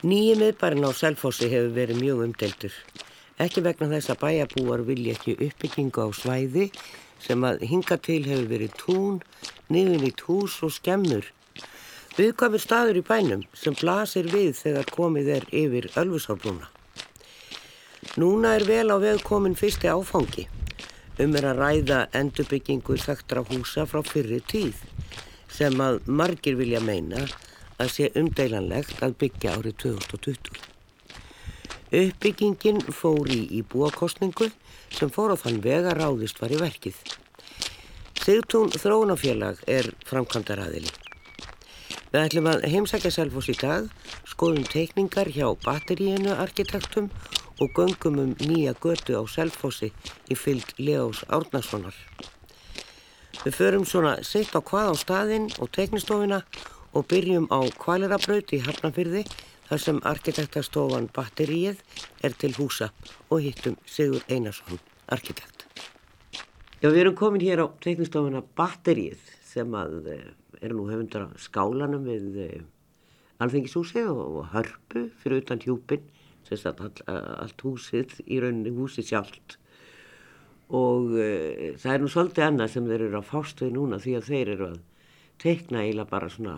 Nýji miðbærin á Selfossi hefur verið mjög umdeltur. Ekki vegna þess að bæjabúar vilja ekki uppbyggingu á svæði sem að hinga til hefur verið tún, niðun í tús og skemmur. Viðkvæmur staður í bænum sem blasir við þegar komið er yfir Ölfusárbrúna. Núna er vel á veg komin fyrsti áfangi. Um er að ræða endurbyggingu þekktra húsa frá fyrri tíð sem að margir vilja meina að sé umdeilanlegt að byggja árið 2020. Uppbyggingin fór í íbúakostningu sem fór á þann vega ráðist var í verkið. Sigtún Þróunafélag er framkvæmdaraðili. Við ætlum að heimsækja Selfos í dag, skoðum teikningar hjá batteríinu arkitektum og göngum um nýja götu á Selfossi í fyllt Leós Árnasonar. Við förum svona sitt á hvað á staðinn og teiknistofina og byrjum á Kvalerabraut í Hafnafyrði þar sem arkitektastofan Batteríið er til húsa og hittum Sigur Einarsson, arkitekt. Já, við erum komin hér á teiknistofuna Batteríið sem að eh, er nú hefundar á skálanum við eh, Alþengishúsi og hörpu fyrir utan hjúpin, þess að all, allt húsið í rauninni húsið sjálft og uh, það er nú svolítið annað sem þeir eru að fást við núna því að þeir eru að teikna eiginlega bara svona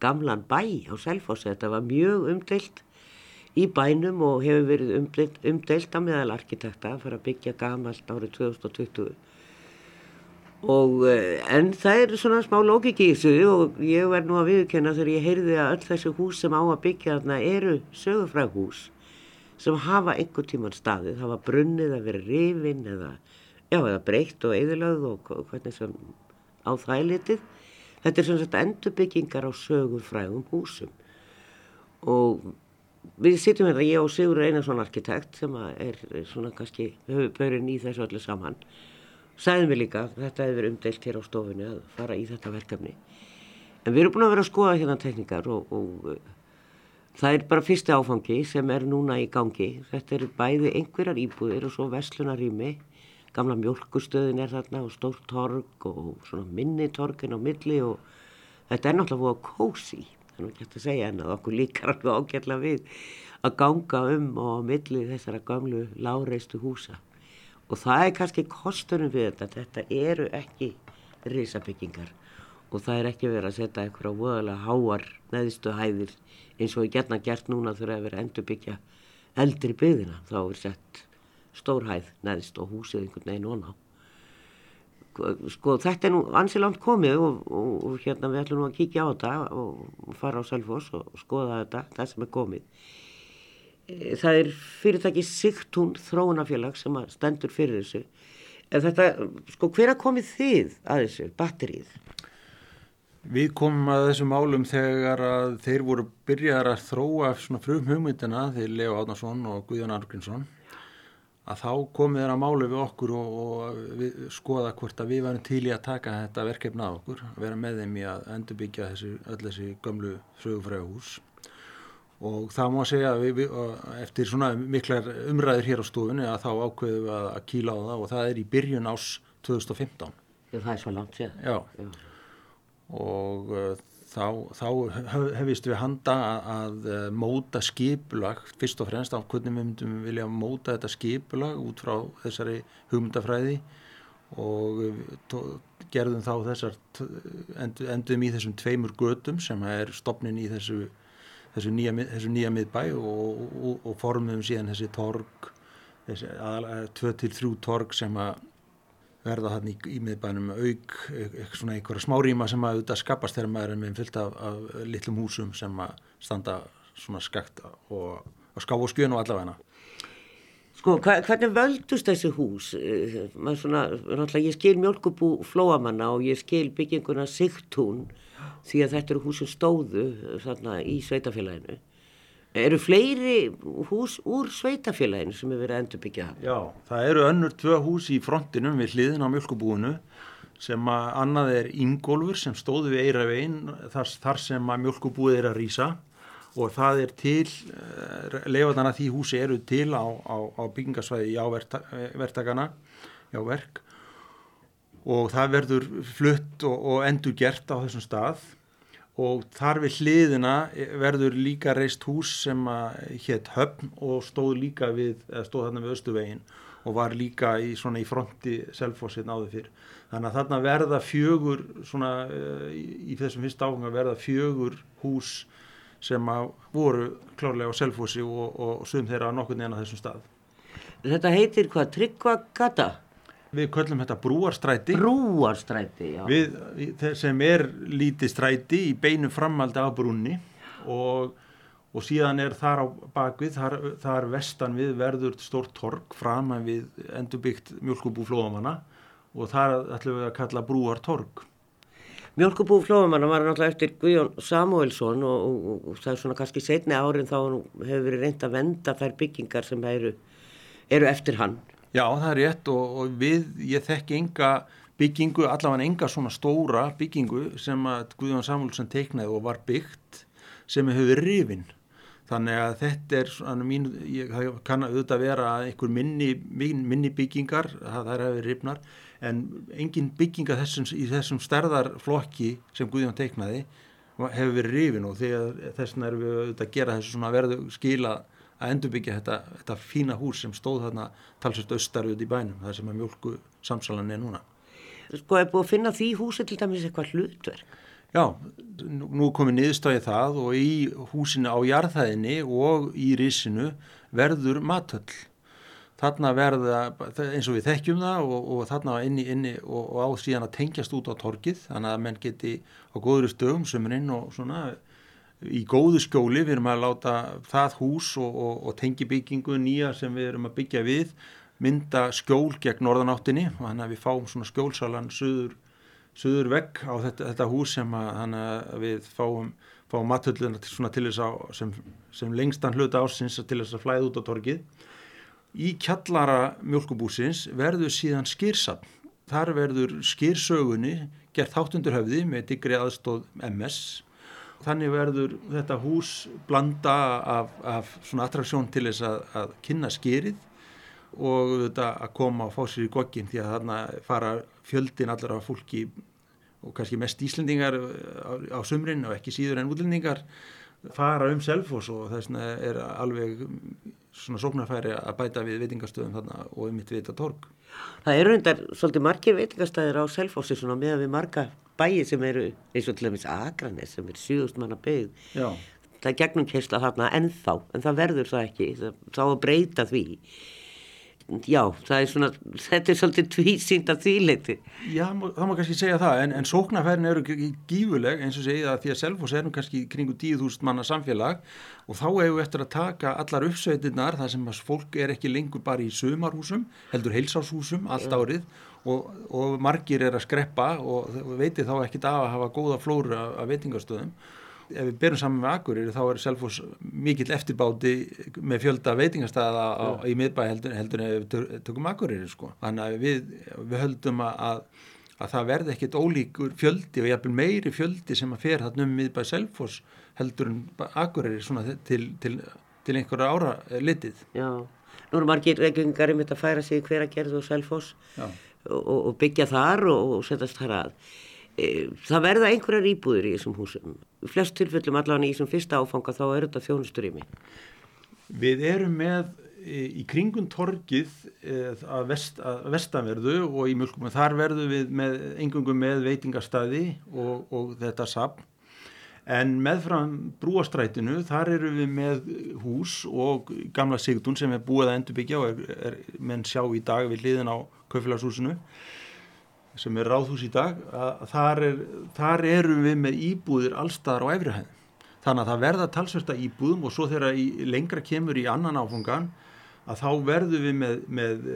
gamlan bæ á Selfossi. Þetta var mjög umdelt í bænum og hefur verið umdelt, umdelt að meðal arkitekta að fara að byggja gamalt árið 2020. Og, eh, en það er svona smá lókik í þessu og ég verð nú að viðkenna þegar ég heyrði að öll þessu hús sem á að byggja þarna eru sögufræg hús sem hafa einhver tíman staðið, hafa brunnið að vera rifin eða, já, eða breytt og eðilöð og hvernig sem á þælitið Þetta er svona endurbyggingar á sögur frægum húsum. Og við sittum hérna, ég og Sigur Einarsson arkitekt sem er svona kannski höfubörinn í þessu öllu saman. Sæðum við líka, þetta hefur umdelt hér á stofunni að fara í þetta verkefni. En við erum búin að vera að skoða hérna teknikar og, og uh, það er bara fyrsti áfangi sem er núna í gangi. Þetta eru bæði einhverjar íbúðir og svo vestlunarými gamla mjölkustöðin er þarna og stórt torg og svona minni torgin á milli og þetta er náttúrulega búið að kósi það er náttúrulega ekki að segja en að okkur líkar alveg ágjörlega við að ganga um og á milli þessara gamlu láreistu húsa. Og það er kannski kostunum við þetta þetta eru ekki risabyggingar og það er ekki verið að setja eitthvað voðalega háar neðistu hæðir eins og ég gerna gert núna þurfa að vera endur byggja eldri byggðina. Þá er sett stórhæð neðst og húsið einhvern veginn onna sko þetta er nú ansilangt komið og, og, og hérna við ætlum nú að kíkja á þetta og fara á Selfos og skoða þetta, það sem er komið. E, það er fyrirtæki Sigtún þróunafélag sem stendur fyrir þessu. En þetta, sko hver að komið þið að þessu, batterið? Við komum að þessum málum þegar að þeir voru byrjaðar að þróa svona frum hugmyndina þegar Leo Átnarsson og Guðjón Argrínsson að þá komið þeirra málu við okkur og, og við, skoða hvort að við varum til í að taka þetta verkefna á okkur, að vera með þeim í að endurbyggja þessi, öll þessi gömlu sögufræðu hús og það má segja að við, eftir svona miklar umræður hér á stofunni að þá ákveðum við að, að kíla á það og það er í byrjun ás 2015. Það er svo langt séð. Já, Já. og uh, þá, þá hefist við handa að, að eh, móta skipulag fyrst og fremst á hvernig við myndum vilja móta þetta skipulag út frá þessari hugmyndafræði og gerðum þá þessar endum í þessum tveimur gödum sem er stopnin í þessu, þessu, nýja, þessu nýja miðbæ og, og, og formum síðan þessi torg þessi 2-3 torg sem að verða hann í, í miðbænum auk eitthvað svona einhverja smáríma sem að auðvitað skapast þegar maður er með fyllt af, af litlum húsum sem að standa svona skakt og, og ská og skjön og allavegna. Sko, hvernig völdust þessi hús? Eh, maður svona, náttúrulega ég skil mjölkubú flóamanna og ég skil bygginguna Sigtún því að þetta eru húsum stóðu þarna í sveitafélaginu Eru fleiri hús úr sveitafélaginu sem hefur verið að endurbyggja það? Já, það eru önnur tvö hús í frontinum við hliðin á mjölkubúinu sem að annað er Ingólfur sem stóðu við Eiravegin þar, þar sem að mjölkubúið er að rýsa og það er til, eh, leifatana því húsi eru til á, á, á byggingasvæði jávertakana, jáverk og það verður flutt og, og endur gert á þessum stað og þar við hliðina verður líka reist hús sem hétt Höfn og stóð líka við, stóð þarna við Östuvegin og var líka í, svona í fronti Selfossin áður fyrr. Þannig að þarna verða fjögur, svona eh, í, þessum fyrsta áfanga verða fjögur hús sem voru klárlega á Selfossi og, og sum þeirra nokkur neina þessum stað. Þetta heitir hvað? Tryggvagata? Við köllum þetta brúarstræti. Brúarstræti, já. Við, sem er lítið stræti í beinu framaldi af brúnni og, og síðan er þar á bakvið, þar, þar vestan við verður stórt torg fram að við endurbyggt mjölkubú flóðamanna og þar ætlum við að kalla brúartorg. Mjölkubú flóðamanna var náttúrulega eftir Guðjón Samuelsson og, og, og það er svona kannski setni árin þá hefur verið reynd að venda þær byggingar sem eru, eru eftir hann. Já, það er rétt og, og við, ég þekki enga byggingu, allavega enga svona stóra byggingu sem að Guðjón Samúlsson teiknaði og var byggt sem hefur rifin. Þannig að þetta er mín, ég kann auðvitað vera einhver minni, minni byggingar, það er að vera rifnar, en engin bygginga þessum, í þessum stærðarflokki sem Guðjón teiknaði hefur verið rifin og þess vegna erum við auðvitað að gera þessu svona verðu skila að endurbyggja þetta, þetta fína hús sem stóð þarna talsist austar út í bænum, það sem er mjölku samsalan er núna. Sko, er búið að finna því húsi til dæmis eitthvað hlutverk? Já, nú komið niðurstöðið það og í húsinu á jarðhæðinni og í risinu verður matöll. Þarna verða, eins og við þekkjum það og, og þarna inni, inni og, og á síðan að tengjast út á torkið, þannig að menn geti á góður stöðum sömurinn og svona í góðu skjóli, við erum að láta það hús og, og, og tengibyggingu nýja sem við erum að byggja við mynda skjól gegn norðanáttinni og þannig að við fáum svona skjólsalan söður, söður vegg á þetta, þetta hús sem að, að við fáum, fáum mathölluna til, til þess að sem, sem lengstan hluta ásins til þess að flæða út á torgið. Í kjallara mjölkubúsins verður síðan skýrsapn. Þar verður skýrsögunni gert þáttundur höfði með digri aðstóð MS Þannig verður þetta hús blanda af, af svona attraktsjón til þess að, að kynna skýrið og þetta að koma og fá sér í goggin því að þarna fara fjöldin allar af fólki og kannski mest íslendingar á, á sumrin og ekki síður en útlendingar fara um selfos og þess vegna er alveg svona sóknarfæri að bæta við veitingastöðum þarna og um mitt við þetta torg. Það eru undar svolítið margir veitingastæðir á selfosi svona með að við marga bæi sem eru eins og til dæmis Akranes sem er 7000 manna byggð. Það er gegnum kessla þarna ennþá en það verður það ekki, það, þá að breyta því já, það er svona, þetta er svolítið tvísýnd af þýleiti. Já, það má kannski segja það, en, en sóknarfærin eru gífuleg, eins og segja það því að Selfos erum kannski kringu 10.000 manna samfélag og þá hefur við eftir að taka allar uppsveitinnar, það sem að fólk er ekki lengur bara í sömarhúsum, heldur heilsáshúsum allt árið og, og margir er að skreppa og veitir þá ekki það að hafa góða flóru af, af veitingastöðum ef við berum saman með Akureyri þá er Selfos mikill eftirbáti með fjölda veitingastæða á, í miðbæ heldur, heldur en ef við tökum Akureyri sko. Þannig að við, við höldum að, að það verði ekkit ólíkur fjöldi og jæfnvel meiri fjöldi sem að fer þarna um miðbæ Selfos heldur en Akureyri til, til, til einhverja ára litið. Já, nú eru margir reglingar um þetta að færa sig hver að gerða á Selfos og, og byggja þar og, og setjast þar að. E, það verða einhverjar íbúður í þessum húsum flest tilfellum allavega í þessum fyrsta áfanga þá er þetta þjónusturými. Við erum með í kringun torgið e, að, vest, að vestanverðu og í mjölkum þar verðum við með engungum með veitingastæði og, og þetta sapn en meðfram brúastrætinu þar eru við með hús og gamla sigtun sem er búið að endurbyggja og er, er menn sjá í dag við liðin á kaufélagshúsinu sem er ráðhús í dag þar, er, þar erum við með íbúðir allstaðar á efrihæðin þannig að það verða talsversta íbúðum og svo þegar lengra kemur í annan áfungan að þá verðum við með, með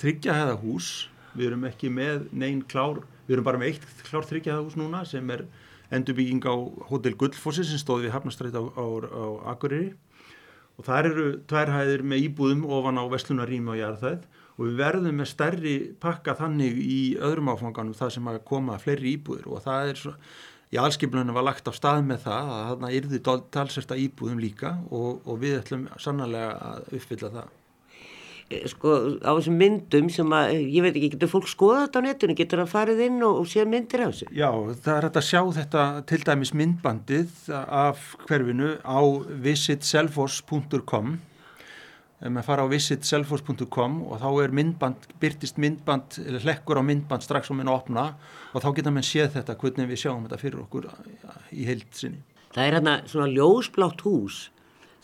þryggjahæða hús við erum ekki með neyn klár við erum bara með eitt klár þryggjahæða hús núna sem er endurbygging á Hotel Guldfossi sem stóði við Hafnastrætt á, á, á Akureyri. Og þar eru tværhæðir með íbúðum ofan á Vestlunarými og Jarðæð og við verðum með stærri pakka þannig í öðrum áfanganum það sem að koma fleiri íbúður og það er svo, í allskiplunum var lagt á stað með það að þarna yrði talsesta íbúðum líka og, og við ætlum sannlega að uppfylla það. eh, sko á þessum myndum sem að, ég veit ekki, getur fólk skoða þetta á netinu, getur það farið inn og, og séð myndir af þessu? Já, það er hægt að sjá þetta til dæmis myndbandið af hverfinu á visitselfos.com með fara á visitselfos.com og þá er myndband, byrtist myndband eða hlekkur á myndband strax á minna að opna og þá geta mann séð þetta hvernig við sjáum þetta fyrir okkur í heild sinni. Það er hérna svona ljósblátt hús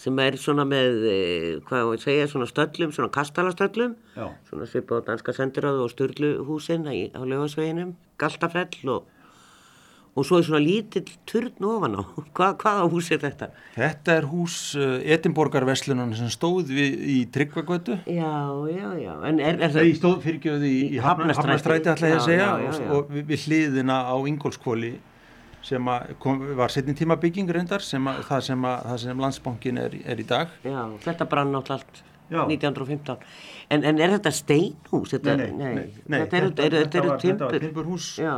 sem er svona með, eh, hvað ég segja, svona stöllum, svona kastalastöllum, Já. svona svipað á Danska sendiráðu og Sturluhúsin á lögasveginum, Galtafell og, og svo er svona lítill turn ofan á. Hva, hvaða hús er þetta? Þetta er hús uh, Edinborgarverslunan sem stóð við, í Tryggvagötu. Já, já, já, er, er það... stóð fyrirgjöði í, í. Hafnarstræti ætla ég að segja já, já, já. og, við, við hliðina á Ingólskóli sem kom, var setni tíma bygging reyndar sem að, það, sem að, það sem landsbankin er, er í dag. Já, þetta brann átt allt Já. 1915. En, en er þetta steinhús? Þetta, Þetta eru, eru, þetta eru var, þetta var timbur. timburhús Já,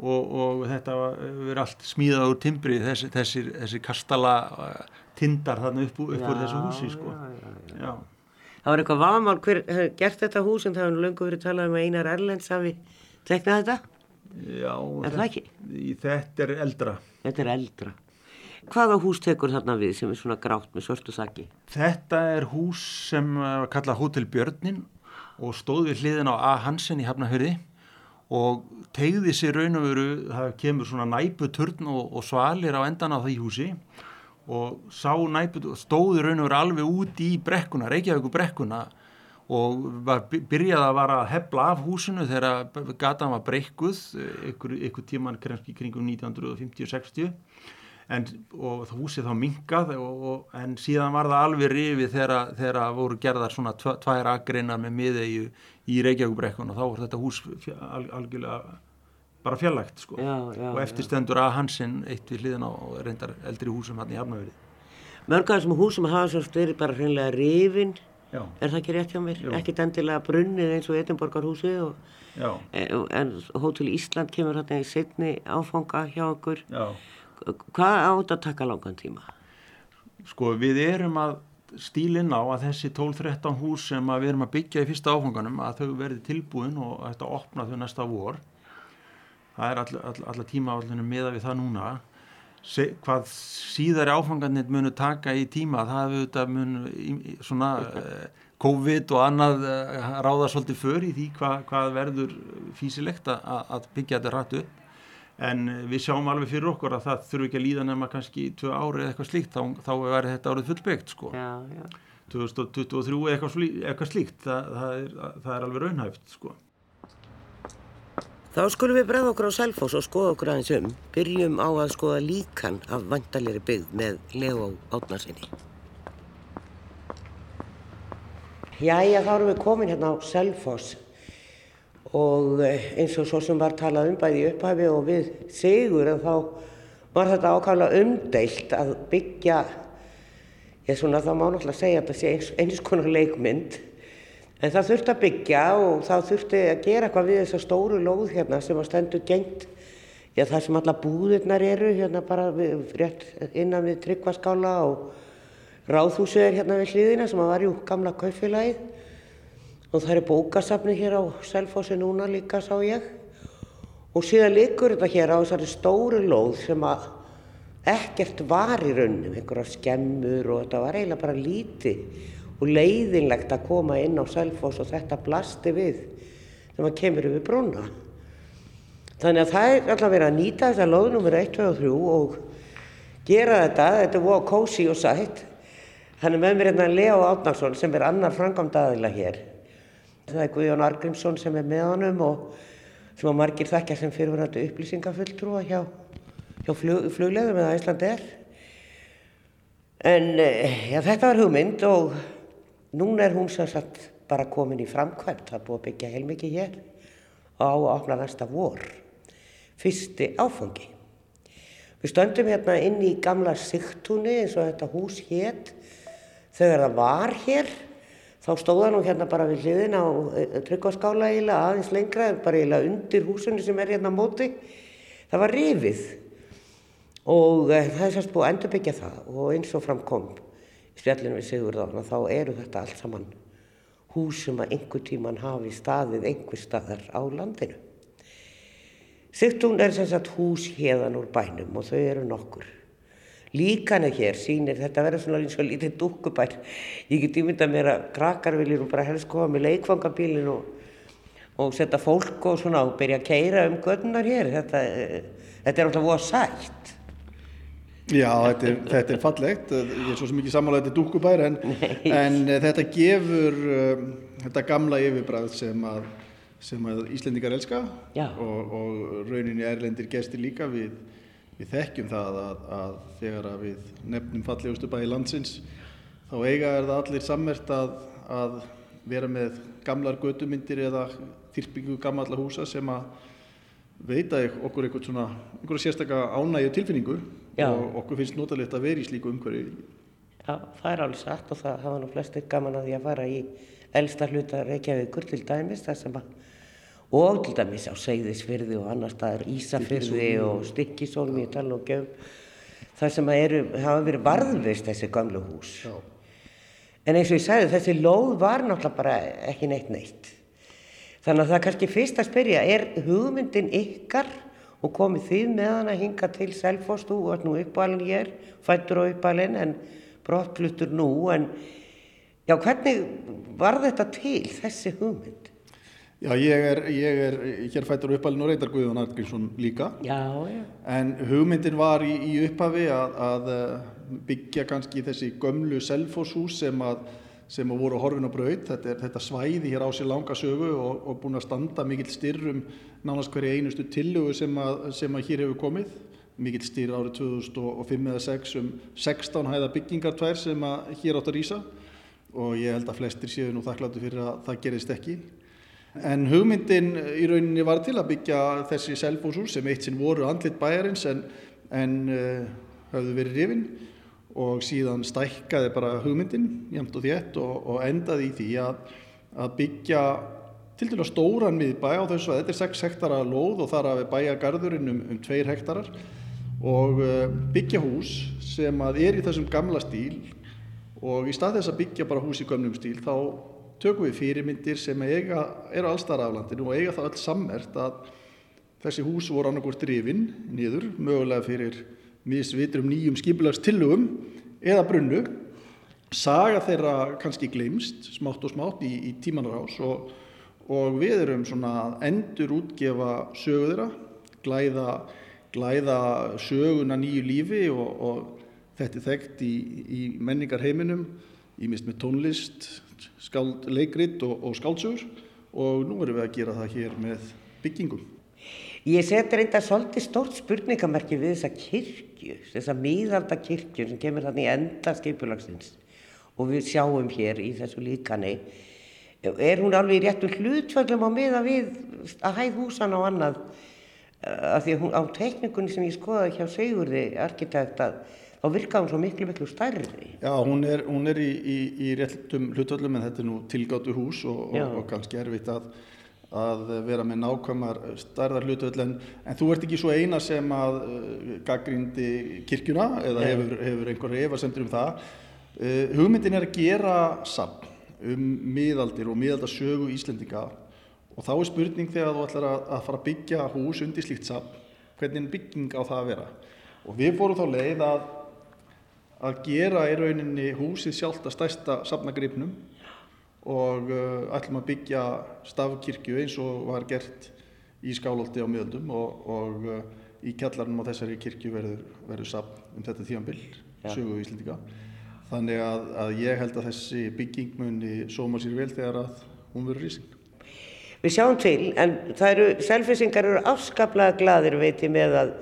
og, og þetta var allt smíðað úr timbri þessi, þessir, þessi kastala uh, tindar þarna upp, úr- upp úr Já, þessu húsi sko. já, já, það var eitthvað vamál hver hefði gert þetta hús en það hefur nú löngu verið talað um að Einar Erlends hafi teknað þetta. Já, Er það ekki? í- Þetta er eldra. Þetta er eldra. Hvaða hús tekur þarna við sem er svona grátt með svörtu saki? Þetta er hús sem uh, var kallað Hótel Björnin og stóð við hliðin á A. Hansen í Hafnahörði og tegði sér raun og veru, það kemur svona næputurn og, og svalir á endan á því húsi og sá næput, stóði raun og veru alveg út í brekkuna, Reykjavíku brekkuna og var, byrjaði að vara að hefla af húsinu þegar gatan var breykkuð ykkur, ykkur tíman kringum 1950-60 en, og það húsið þá minkað og, og, en síðan var það alveg rifið þegar, þegar voru gerðar svona tv tvær agreinar með miðegju í Reykjavíkbrekkun og þá var þetta hús algjörlega bara fjarlægt sko Já, já, og eftirstendur að Hansen eitt við hliðina og reyndar eldri húsum hann í Hafnaveri Mörg af þessum húsum hafa sérst verið bara hreinlega rifin. Já, Er það ekki rétt hjá mér? Jú. Ekkit endilega brunnið eins og Edinborgarhúsið og já, en en Hótel Ísland kemur þarna í setni áfanga hjá okkur. já Hvað átt að taka langan tíma? Sko við erum að stílinn á að þessi 12-13 hús sem við erum að byggja í fyrsta áfanganum að þau verði tilbúin og að þetta opna þau næsta vor. Það er all, all, alla tíma allinu meða við það núna. Se, hvað síðari áfangarnir munu taka í tíma það hefur þetta munu svona eh, COVID og annað eh, ráða svolítið för í því hvað, hvað verður físilegt að, byggja þetta rætt upp en eh, við sjáum alveg fyrir okkur að það þurfi ekki að líða nema kannski tvö ári eða eitthvað slíkt þá, þá verður þetta árið fullbyggt sko. Já, já. 2023 eða eitthvað, slí, eitthvað slíkt það, það, er, það er alveg raunhæft sko. Þá skulum við bregða okkur á Selfoss og skoða okkur aðeins um. Byrjum á að skoða líkan af vandalegri byggð með Leo Átnarsinni. Jæja, þá erum við komin hérna á Selfoss og eh, eins og svo sem var talað um bæði í upphæfi og við sigur en þá var þetta ákvæmlega umdeilt að byggja, ég svona það má náttúrulega segja að þetta sé eins, eins konar leikmynd. En það þurfti að byggja og það þurfti að gera eitthvað við þessa stóru lóð hérna sem að stendur gengt, já það sem alla búðirnar eru hérna bara við, rétt innan við tryggvaskála og ráðhúsið er hérna við hliðina sem að var jú gamla kaupfélagið og það er bókasafni hér á Selfossi núna líka sá ég og síðan liggur þetta hér á þessari stóru lóð sem að ekkert var í raunum, einhverja skemmur og þetta var eiginlega bara lítið og leiðinlegt að koma inn á Selfoss og þetta blasti við þegar maður kemur yfir brúna. Þannig að það er alltaf verið að nýta þessa lóð nummer 1, 2 og 3 og gera þetta, þetta er voða kósi og sætt. Þannig með mér hérna Leo Átnarsson sem er annar framkvæmdaðila hér. Það er Guðjón Argrímsson sem er með honum og sem að margir þekkja sem fyrirverandi upplýsingafulltrúa hjá, hjá flug, flugleðum eða Íslandi er. En eh, já, þetta var hugmynd og núna er hún sem sagt bara komin í framkvæmt. Það er búið að byggja heilmikið hér á opna næsta vor. Fyrsti áfangi. Við stöndum hérna inn í gamla sigtúni eins og þetta hús hétt. Þegar það var hér, þá stóða nú hérna bara við hliðin á tryggvaskála eiginlega aðeins lengra, bara eiginlega undir húsinu sem er hérna á móti. Það var rifið og eh, það er sérst búið að endurbyggja það og eins og framkom spjallinu við Sigurðan þá eru þetta allt saman hús sem að einhver tíman hafi staðið einhver staðar á landinu. Sigtún er sagt hús hérðan úr bænum og þau eru nokkur. Líkanu hér sýnir þetta verður svona eins og lítið dúkkubær. Ég get ímyndað mér að krakkar viljir og bara helst koma með leikfangabílin og, og setja fólk og svona og byrja að keira um gödunar hér. Þetta, þetta er alltaf voða sætt. Já, þetta er, þetta er fallegt, ég er svo sem ekki samanlega þetta er dúkkubær en, en þetta gefur um, þetta gamla yfirbræð sem að, sem að Íslendingar elska og, og rauninni erlendir gestir líka við, við þekkjum það að, að þegar að við nefnum fallegustu bæi landsins þá eiga er það allir sammert að, að vera með gamlar götumyndir eða þyrpingu gamalla húsa sem að veita okkur einhvern svona, einhverja sérstakka ánægju tilfinningu Já. og okkur finnst notalegt að vera í slíku umhverju. Já, það er alveg satt og það hafa nú flestir gaman að því að fara í elsta hluta Reykjavíkur til dæmis það sem að, og til dæmis á Seyðisfyrði og annar staðar Ísafyrði og og göf, það sem eru, hafa verið varðvist þessi gamlu hús. Já. En eins og ég sagði þessi lóð var náttúrulega bara ekki neitt neitt. Þannig að það er kannski fyrst að spyrja, er hugmyndin ykkar og komið þið með hann að hinga til Selfoss, þú ert nú uppalinn hér, fættur á uppalinn en brottfluttur nú, en já, hvernig var þetta til þessi hugmynd? Já, ég er, ég er hér fættur uppalinn og reytar Guðjón Argrímsson líka, já, já. en hugmyndin var í, í upphafi að, að byggja kannski þessi gömlu Selfoss hús sem að sem voru horfin á braut. Þetta, er, þetta svæði hér á sér langa sögu og, og búin að standa mikill styrrum nánast hverja einustu tillögu sem að, sem að hér hefur komið. Mikill styrr árið 2005 eða 2006 um 16 hæða byggingartvær sem að hér átt að rýsa og ég held að flestir séu nú þakkláttu fyrir að það gerist ekki. En hugmyndin í rauninni var til að byggja þessi selfhúsús sem eitt sinn voru andlit bæjarins en, en uh, hafðu verið rifinn og síðan stækkaði bara hugmyndin jæmt og þétt og, og endaði í því að, að byggja til dæla stóran miðbæ á þessu að þetta er 6 hektara lóð og þar að við bæja garðurinn um, um 2 hektarar. Og uh, byggja hús sem að er í þessum gamla stíl og í stað þess að byggja bara hús í gömnum stíl þá tökum við fyrirmyndir sem eiga, eru allstar af landinu og eiga það öll sammert að þessi hús voru annarkort drifin niður, mögulega fyrir misvitrum nýjum skipulagstillugum eða brunnu. Saga þeirra kannski glemst smátt og smátt í, í tímanarás og, og við erum svona endur útgefa sögu þeirra glæða, glæða söguna nýju lífi og, og þetta er þekkt í, í menningarheiminum ímist með tónlist skáld, leikrit og, og skáldsögur og nú erum við að gera það hér með byggingum Ég seti reynda svolítið stórt spurningamerki við þessa kirkju, þessa miðalda kirkju sem kemur þannig enda skipulagsins og við sjáum hér í þessu líkani. Er hún alveg í réttu hlutföllum á miða við að hæð húsan á annað? Af því að hún, á teknikunni sem ég skoðaði hjá Sigurði, arkitekta, þá virkaði hún svo miklu, miklu stærri. Já, hún er, hún er í, í, í réttum hlutföllum en þetta er nú tilgáttu hús og, og, og kannski erfitt að að vera með nákvæmar starðar hlutvöld en, en þú ert ekki svo eina sem að uh, gaggrindi kirkjuna eða hefur, hefur einhverja efasendur um það. Uh, hugmyndin er að gera samt um miðaldir og miðaldarsögu Íslendinga. Og þá er spurning þegar þú ætlar að, að fara að byggja hús undir slíkt samt hvernig bygging á það að vera? Og við fórum þá leið að að gera í rauninni húsið sjálft að stæsta safnagripnum og uh, ætlum að byggja stafkirkju eins og var gert í skálóldi á miðöldum og, og uh, í kjallarnum á þessari kirkju verður, verður sapn um þetta tíanbill, ja. sögu í Íslindika. Þannig að, að ég held að þessi bygging muni sóma sér vel þegar að hún verður rísing. Við sjáum til, en það eru, selfisingar eru afskaplega gladir veiti með að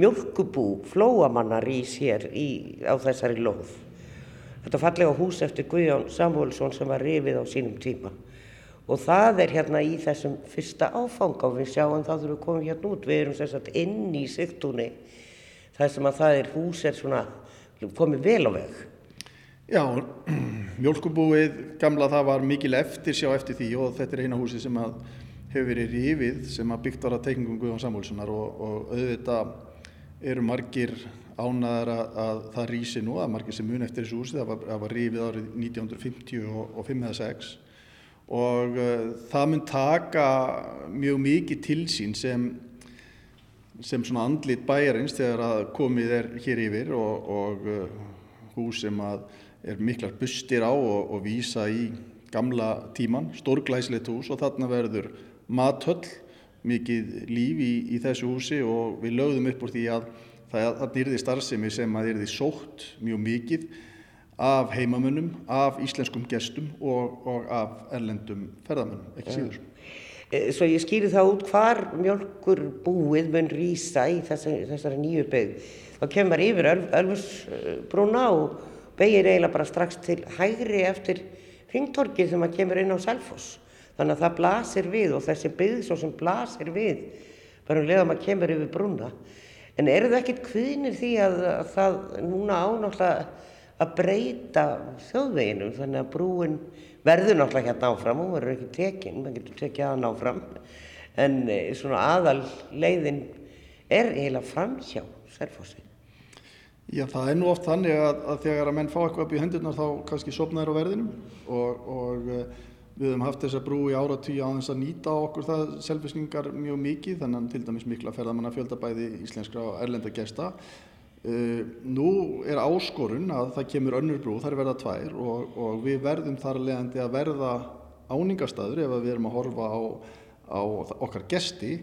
mjölkubú, flóamanna rís hér í, á þessari lóð. Þetta fallega hús eftir Guðjón Samúlsson sem var rifið á sínum tíma. Og það er hérna í þessum fyrsta áfanga og við sjáum það þegar við komum hérna út, við erum sérstaklega inn í sigtúni þar sem að það er hús er svona komið vel á veg. Já, mjölkubúið gamla það var mikil eftir sjá eftir því og þetta er eina húsi sem að hefur verið rifið sem að byggt var að teikningum Guðjón Samúlssonar og, og auðvitað eru margir ánæðar að, að það rýsi nú að margir sem mun eftir þessu húsi það var, það var rífið árið 1950 og, og 5 eða 6 og uh, það mun taka mjög mikið til sín sem, sem svona andlit bæjarins þegar að komið er hér yfir og, og uh, hús sem að er miklar bustir á og, og vísa í gamla tíman, stórglæslegt hús og þarna verður mathöll, mikið líf í, í þessu húsi og við lögðum upp úr því að það, yrði starfsemi sem að yrði sótt mjög mikið af heimamönnum, af íslenskum gestum og, og af erlendum ferðamönnum, ekki síður. Eh, Svo ég skýri það út hvar mjölkur búið mun rýsa í þessari, þessari nýju byggð. Þá kemur yfir Ölfusbrúna og beigir eiginlega bara strax til hægri eftir ringtorkið þegar maður kemur inn á Selfoss. Þannig að það blasir við og þessi byggð svo sem blasir við bara um leiðum að kemur yfir brúna. En eru það ekkit kviðnir því að, að það núna ánáttúrulega að breyta þjóðveginum þannig að brúin verður náttúrulega hérna áfram og verður ekki tekinn, maður getur tekið að áfram en eh, svona aðal leiðin er eiginlega framhjá Selfossi. Já, það er nú oft þannig að, að þegar að menn fá eitthvað upp í hendurnar þá kannski sopnaður á verðinum og, og eh, við höfum haft þessa brú í áratví á þess að nýta okkur það selvisningar mjög mikið þannig til dæmis mikla ferðamanna fjöldabæði íslenskra og erlenda gesta. Uh, nú er áskorun að það kemur önnur brú, þar verða tvær og, og við verðum þar leðandi að verða áningastadur ef við erum að horfa á, á okkar gesti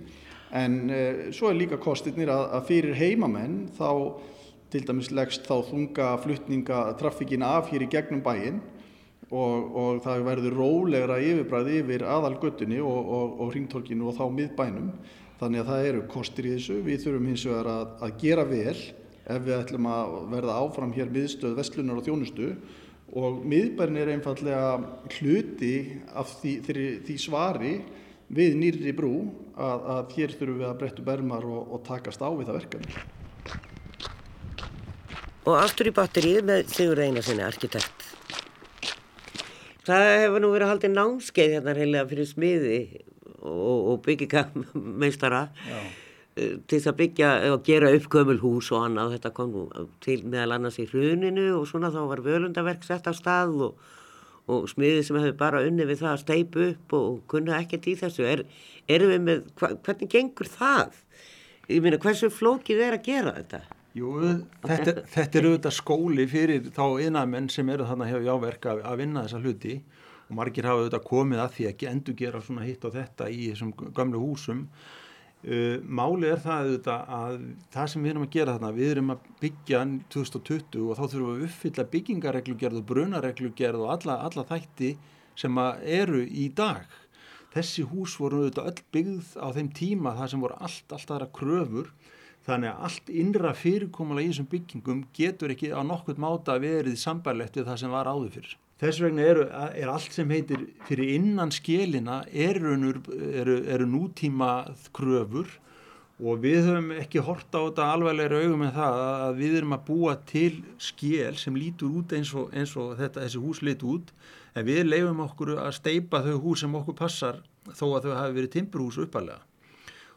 en uh, svo er líka kostirnir að, að fyrir heimamenn þá til dæmis leggst þá þunga flutninga traffíkin af hér í gegnum bæinn og, og það verður rólegra yfirbræði yfir aðalgöttunni og, og, og ringtorkinu og þá miðbænum þannig að það eru kostir í þessu við þurfum hins vegar að, að gera vel ef við ætlum að verða áfram hér miðstöð vestlunar og þjónustu og miðbærin er einfallega hluti af því, því, því svari við nýri brú að, að hér þurfum við að breyttu bermar og, og takast á við það verkefni. Og aftur í batterið með Sigur Einarssoni, arkitekt. Það hefur nú verið haldið námskeið hérna reynilega fyrir smiði og, og byggingameistara til þess að byggja og gera upp gömul hús og annað. Þetta kom nú til meðal annars í hruninu og svona þá var völundaverk sett á stað og, og smiði sem hefur bara unni við það að steipu upp og kunna ekkert í þessu. Er, erum við með, hva, hvernig gengur það? Ég meina, hversu flókið er að gera þetta? Jú, þetta, þetta er auðvitað skóli fyrir þá innamenn sem eru þarna hefur jáverk að, að vinna þessa hluti og margir hafa auðvitað komið að því að endur gera svona hitt og þetta í þessum gamlu húsum. Uh, máli er það auðvitað að það sem við erum að gera þarna, við erum að byggja 2020 og þá þurfum við að uppfylla byggingareglugerð og brunareglugerð og alla, alla þætti sem eru í dag. Þessi hús voru auðvitað öll byggð á þeim tíma það sem voru allt, allt aðra kröfur Þannig að allt innra fyrirkomulega í þessum byggingum getur ekki á nokkurt máta verið sambærlegt við það sem var áður fyrir. Þess vegna eru, er allt sem heitir fyrir innan skélina eru, eru, eru nútíma kröfur og við höfum ekki horta á þetta alveglega augum með það að við erum að búa til skél sem lítur út eins og, eins og þetta, þessi hús lítur út en við leifum okkur að steipa þau hús sem okkur passar þó að þau hafi verið timburhús uppalega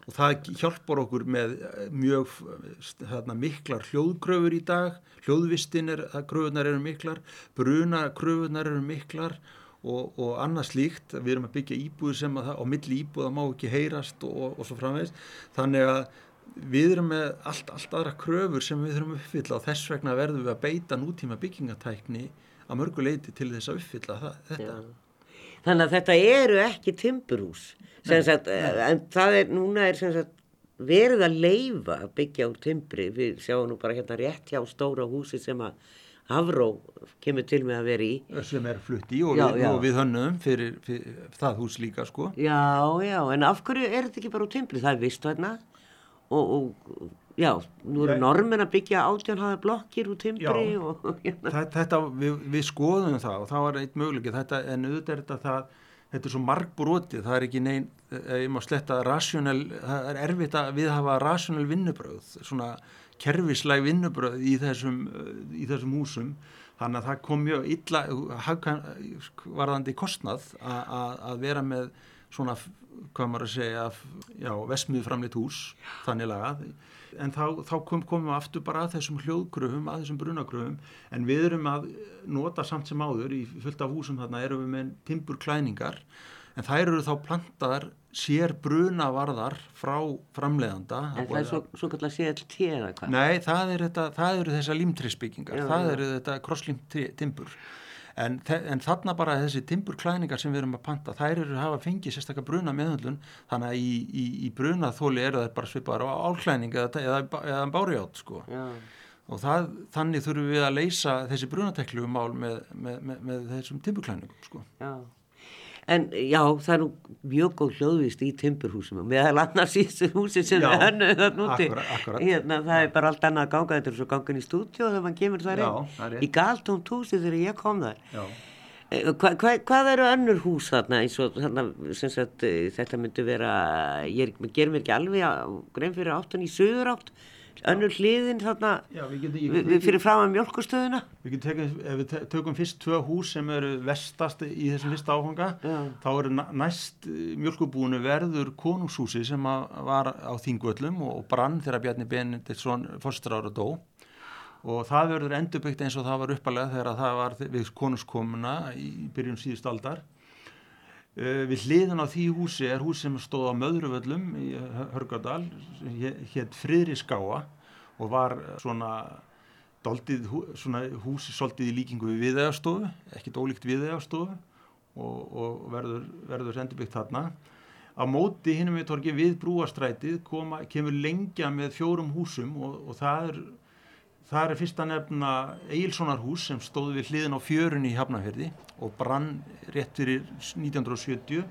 og það hjálpar okkur með eh, mjög þarna, miklar hljóðkröfur í dag, hljóðvistin er að kröfunar eru miklar, bruna kröfunar eru miklar og, og annað slíkt, við erum að byggja íbúður sem að það á milli íbúða má ekki heyrast og, og svo framvegist, þannig að við erum með allt, allt aðra kröfur sem við þurfum að uppfylla og þess vegna verðum við að beita nútíma byggingatækni að mörguleiti til þess að uppfylla það, þetta. Já. Þannig að þetta eru ekki timburhús Sagt, en það er, núna er sagt, verið að leifa að byggja úr timbri, við sjáum nú bara hérna rétt hjá stóra húsi sem að Havró kemur til með að vera í. Sem er flutt í og, já, við, já. og við hönnum fyrir, fyrir það hús líka sko. Já, já, en af hverju er þetta ekki bara úr timbri? Það er vist hérna og, og já, nú eru normin að byggja átjánhaða blokkir úr timbri já, og... Þetta, við, við skoðum það og það var eitt möguleik, þetta, en auðvitað er þetta það þetta er svo margbrotið, það er ekki neinn, eh, ég má sletta rasjónel, það er erfitt að við hafa rasjónel vinnubröð, svona kerfislæg vinnubröð í þessum, eh, í þessum húsum, þannig að það kom mjög illa, varðandi kostnað að vera með svona, hvað maður að segja, já, vesmiðu framleitt hús, þannig lagað. En þá, þá kom, komum við aftur bara að þessum hljóðgröfum, að þessum brunagröfum, en við erum að nota samt sem áður í fullt af húsum þarna, erum við með timburklæningar, en þær eru þá plantaðar sér brunavarðar frá framleiðanda. En það er svo, svo kallar CLT eða hvað? Nei, það, er eru þessar límtrisbyggingar, það eru þetta krosslímt timbur. En, en þarna bara þessi timburklæningar sem við erum að panta, þær eru að hafa fengið sérstaklega bruna meðhundlun, þannig að í, í, í brunaþóli eru það bara svipaðar á álklæning eða, eða, eða bárjátt sko. Já. Og það, þannig þurfum við að leysa þessi brunateklu mál með, með, með, með þessum timburklæningum sko. Já. En já, það er nú mjög góð hljóðvist í Timburhúsum meðal annars í þessu húsi sem við hönnuðum það núti. Hérna, það já. er bara allt annað að ganga, þetta er svo gangan í stúdjó þegar mann kemur þar inn. Í Galtónt húsi þegar ég kom þar. Eh, hva, hva, hvað eru önnur hús þarna eins og þarna, sagt, eh, þetta myndi vera, ég ger mér ekki alveg grein fyrir áttan í söður átt önnur hliðin þarna Já, við getum, við, við fyrir fram að mjölkustöðuna við tekum, ef við tökum fyrst tvö hús sem eru vestast í þessum fyrsta áfanga Já. þá eru næst mjölkubúinu verður konungshúsi sem var á Þingvöllum og brann þegar Bjarni Benediktsson fórstráður og dó. Og það verður endurbyggt eins og það var uppalega þegar það var við konungskomuna í byrjun síðust aldar við hliðan á því húsi er hús sem stóð á Möðruvöllum í Hörgardal hétt Friðriskáa og var svona, doldið, svona húsi svolítið í líkingu við viðegastofu, ekkit ólíkt viðegastofu og, og verður, verður endurbyggt þarna. Á móti hinnum við torki við brúastrætið koma, kemur lengja með fjórum húsum og, og það er Það er fyrst að nefna Eilssonarhús sem stóði við hliðin á fjörunni í Hafnafjörði og brann rétt fyrir 1970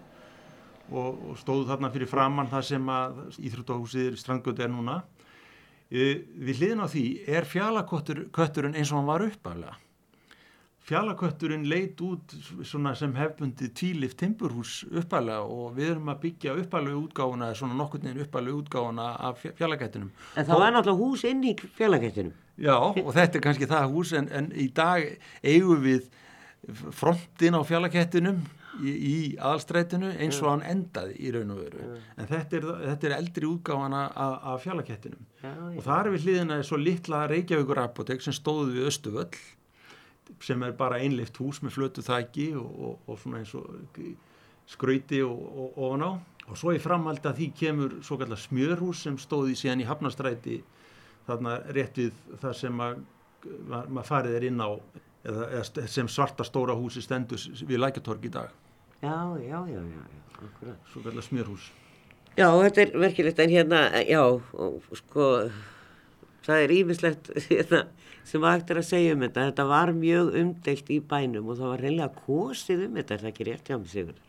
og, stóðu þarna fyrir framann það sem að Íþróttahúsið strandgötu er núna. E, við hliðin á því er fjallakotturinn eins og hann var uppaflega. Fjallakötturinn leit út sem hefbundi tvílift timburhús uppalega og við erum að byggja uppalega útgáfuna, svona nokkur nefn uppalega útgáfuna af fjallakættinum. En það og, var náttúrulega hús inn í fjallakættinum. Já, og þetta er kannski það hús, en, en í dag eigum við frontin á fjallakættinum í, í aðalstrætinu eins og hann endaði í raun og veru. Já. En þetta er, þetta er eldri útgáfana af, af fjallakættinum. Og þar er við hliðina svo litla Reykjavíkur apotek sem stóði við Östuvöll sem er bara einlift hús með flötu þæki og, og, og svona eins og skrauti og ofan á. Og svo í framhald að því kemur svo kallar smjörhús sem stóði síðan í Hafnastræti þarna rétt við það sem maður farið er inn á eða, eða sem svarta stóra húsi stendur við Lækjartorg í dag. Já, já, já, já, já Svo kallar smjörhús. Já, þetta er verkilegt en hérna, já, sko það er ímislegt hérna sem var eftir að segja um þetta. Þetta var mjög umdelt í bænum og það var reynilega kosið um þetta er það ekki rétt hjá mig sigur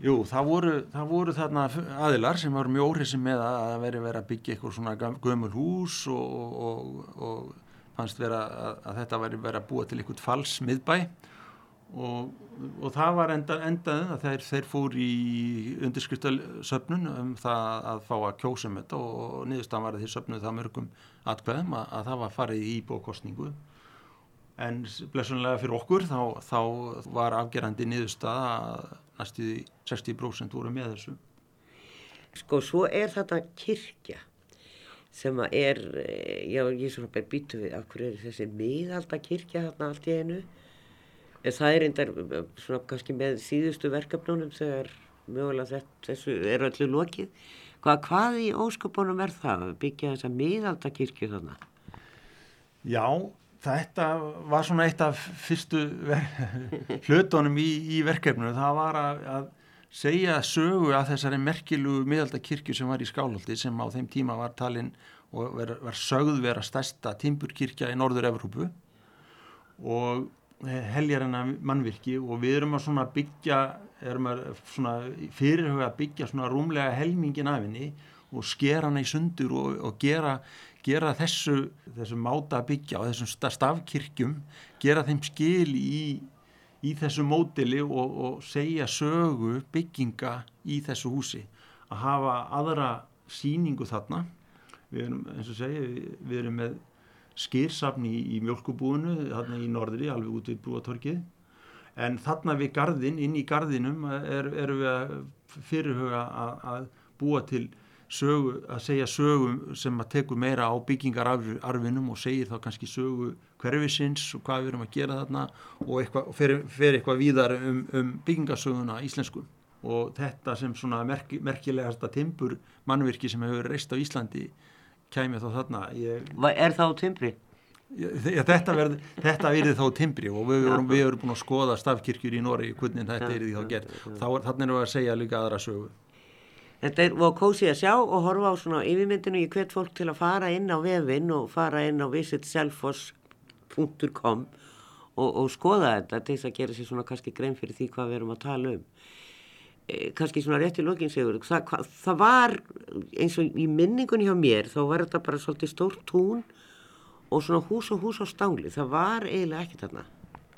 Jú, það voru, það voru þarna aðilar sem var mjög óhrissið með að veri verið að byggja eitthvað svona gömul hús og, og, og fannst vera að, að þetta veri verið að búa til eitthvað fals miðbæ og, og það var enda, endað að þeir, þeir fór í undirskriftasöfnun um það að fá að kjósa um þetta og niðurstaðan var að þeir söfnuð það mörgum atkvæðum að, að það var farið í bókostningu en blessunlega fyrir okkur þá, þá var afgerandi niðurstað að næstu 60% voru með þessu. Sko svo er þetta kirkja sem að er, eh, já ég svona býtu við af hverju er þessi miðalda kirkja þarna allt í einu en það er eindar svona kannski með síðustu verkefnunum þegar mögulega þessu er öllu lokið. Hvað, hvað í ósköpunum er það? Að byggja þessa miðaldakirkju þannig? Já, þetta var svona eitt af fyrstu hlutunum í, í verkefnunum það var að, að segja sögu að þessari merkilugu miðaldakirkju sem var í Skálholti sem á þeim tíma var talinn og var, var sögð vera stærsta timburkirkja í Norður-Evropu og heljarinnar mannvirki og við erum að svona byggja erum að svona fyrirhuga að byggja svona rúmlega helmingin af henni og skera hana í sundur og, og gera, gera þessu, þessu máta að byggja og þessum stafkirkjum gera þeim skil í, í þessu mótili og, og segja sögu bygginga í þessu húsi. Að hafa aðra síningu þarna. Við erum, eins og segja, við erum með skýrsafni í, í mjölkubúinu þarna í norðri, alveg út við brúatorkið en þarna við gardin, inn í gardinum erum er við að fyrirhuga að, að búa til sögu, að segja sögu sem að teku meira á byggingararfinum og segir þá kannski sögu hverfisins og hvað við erum að gera þarna og, eitthvað, og fer, fer eitthvað víðar um, um byggingarsöguna íslensku. Og þetta sem svona merk, merkilegasta timpur mannvirki sem hefur reist á Íslandi kæmi þá þarna. Ég... Er það á timbri? Já, þetta verði þá timbri og við erum, við erum búin að skoða stafkirkjur í Nóri hvernig þetta er því þá gert. Þá er þarna að segja líka aðra sögu. Þetta er og kósið að sjá og horfa á svona yfirmyndinu í hvert fólk til að fara inn á vefinn og fara inn á visitselfos.com og, og skoða þetta til þess að gera sér svona kannski grein fyrir því hvað við erum að tala um. Kannski svona rétt í lokin segur, það, það var eins og í minningunni hjá mér þá var þetta bara svolítið stórt tún og svona hús og hús á stáli, það var eiginlega ekki þarna.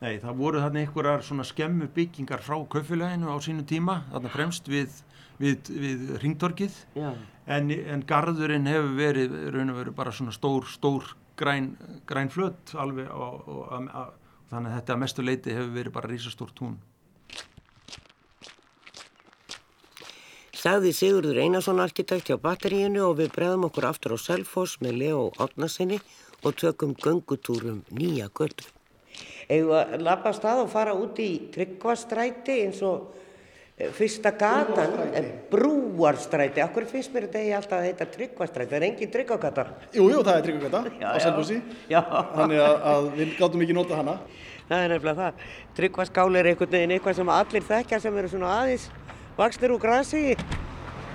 Nei, það voru þarna einhverjar svona skemmu byggingar frá kaufélaginu á sínu tíma, þarna fremst við við, við ringtorkið en, en gardurinn hefur verið verið bara svona stór, stór græn, græn flött alveg og, og, og, og þannig að þetta mestu leiti hefur verið bara rísastór tún Sagði Sigurður Einarsson arkitekt hjá batteríinu og við bregðum okkur aftur á Selfoss með Leo Átnarsinni og tökum göngutúrum nýja göttu. Eða lappa stað og fara út í tryggvastræti eins og fyrsta gatan? Er brúarstræti. Okkur finnst mér þetta eigi alltaf að heita tryggvastræti? Það er engin tryggvagatar Jújú, það er tryggvagata á Selfossi. Þannig að, að við gáttum ekki nota hana. Það er nefnilega það. Tryggvaskáli er einhvern veginn eitthvað sem allir þekkja sem eru svona aðeins vaksnir úr grasi.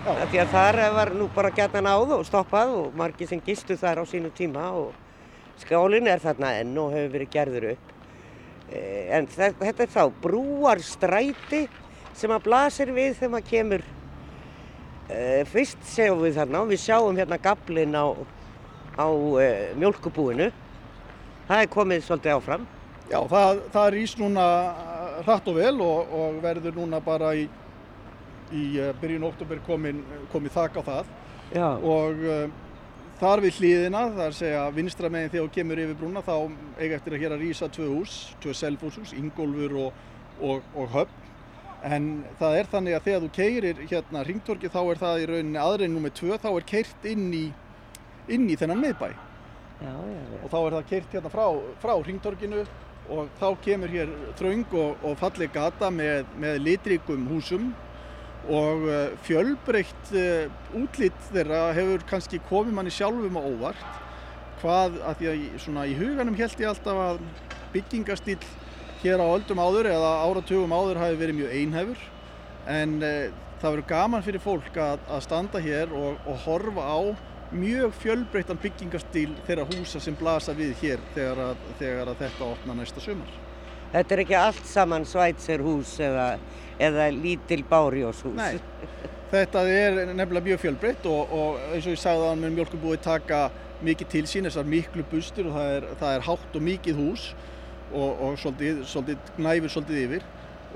Því að þar var nú bara gætna náð og stoppað og margi sem gistu þar á sínu tíma og skálin er þarna enn og hefur verið gerður upp. Eh, en þetta er þá brúarstræti sem að blasir við þegar maður kemur. Uh, fyrst segjum við þarna og við sjáum hérna gablin á, á uh, mjölkubúinu það er komið svolítið áfram. Já, það, það rýs núna hratt og vel og, og verður núna bara í, í uh, byrjun oktober komið þakk á það Já. og þar við hlýðina, það er að segja vinstramegin þegar þú kemur yfir brúna þá eiga eftir að hér að rýsa tvö hús, tvö selfhúshús, Ingólfur og, og, og Höfn En það er þannig að þegar þú keirir hérna ringtorki þá er það í rauninni aðrein nummið tvö þá er keirt inn í, inn í þennan miðbæ. Já, já, já. Og þá er það keirt hérna frá, frá ringtorkinu og þá kemur hér þraung og, og falleg gata með, með litrikum húsum og uh, fjölbreytt uh, útlitt þeirra hefur kannski komið manni sjálfum á óvart. Hvað að því að svona, í huganum held ég alltaf að byggingastíl hér á öldum áður eða áratugum áður hafi verið mjög einhæfur en e, það verður gaman fyrir fólk að, að standa hér og, og horfa á mjög fjölbreyttan byggingastíl þeirra húsa sem blasa við hér þegar að, þegar að þetta opna næsta sumar. Þetta er ekki allt saman svætserhús eða, eða lítil bárjóshús? Nei, þetta er nefnilega mjög fjölbreytt og, og eins og ég sagði að með mjölkubúi taka mikið til sín þessar miklu bustur og það er, það er hátt og mikið hús og, og svolítið, svolítið næfur svolítið yfir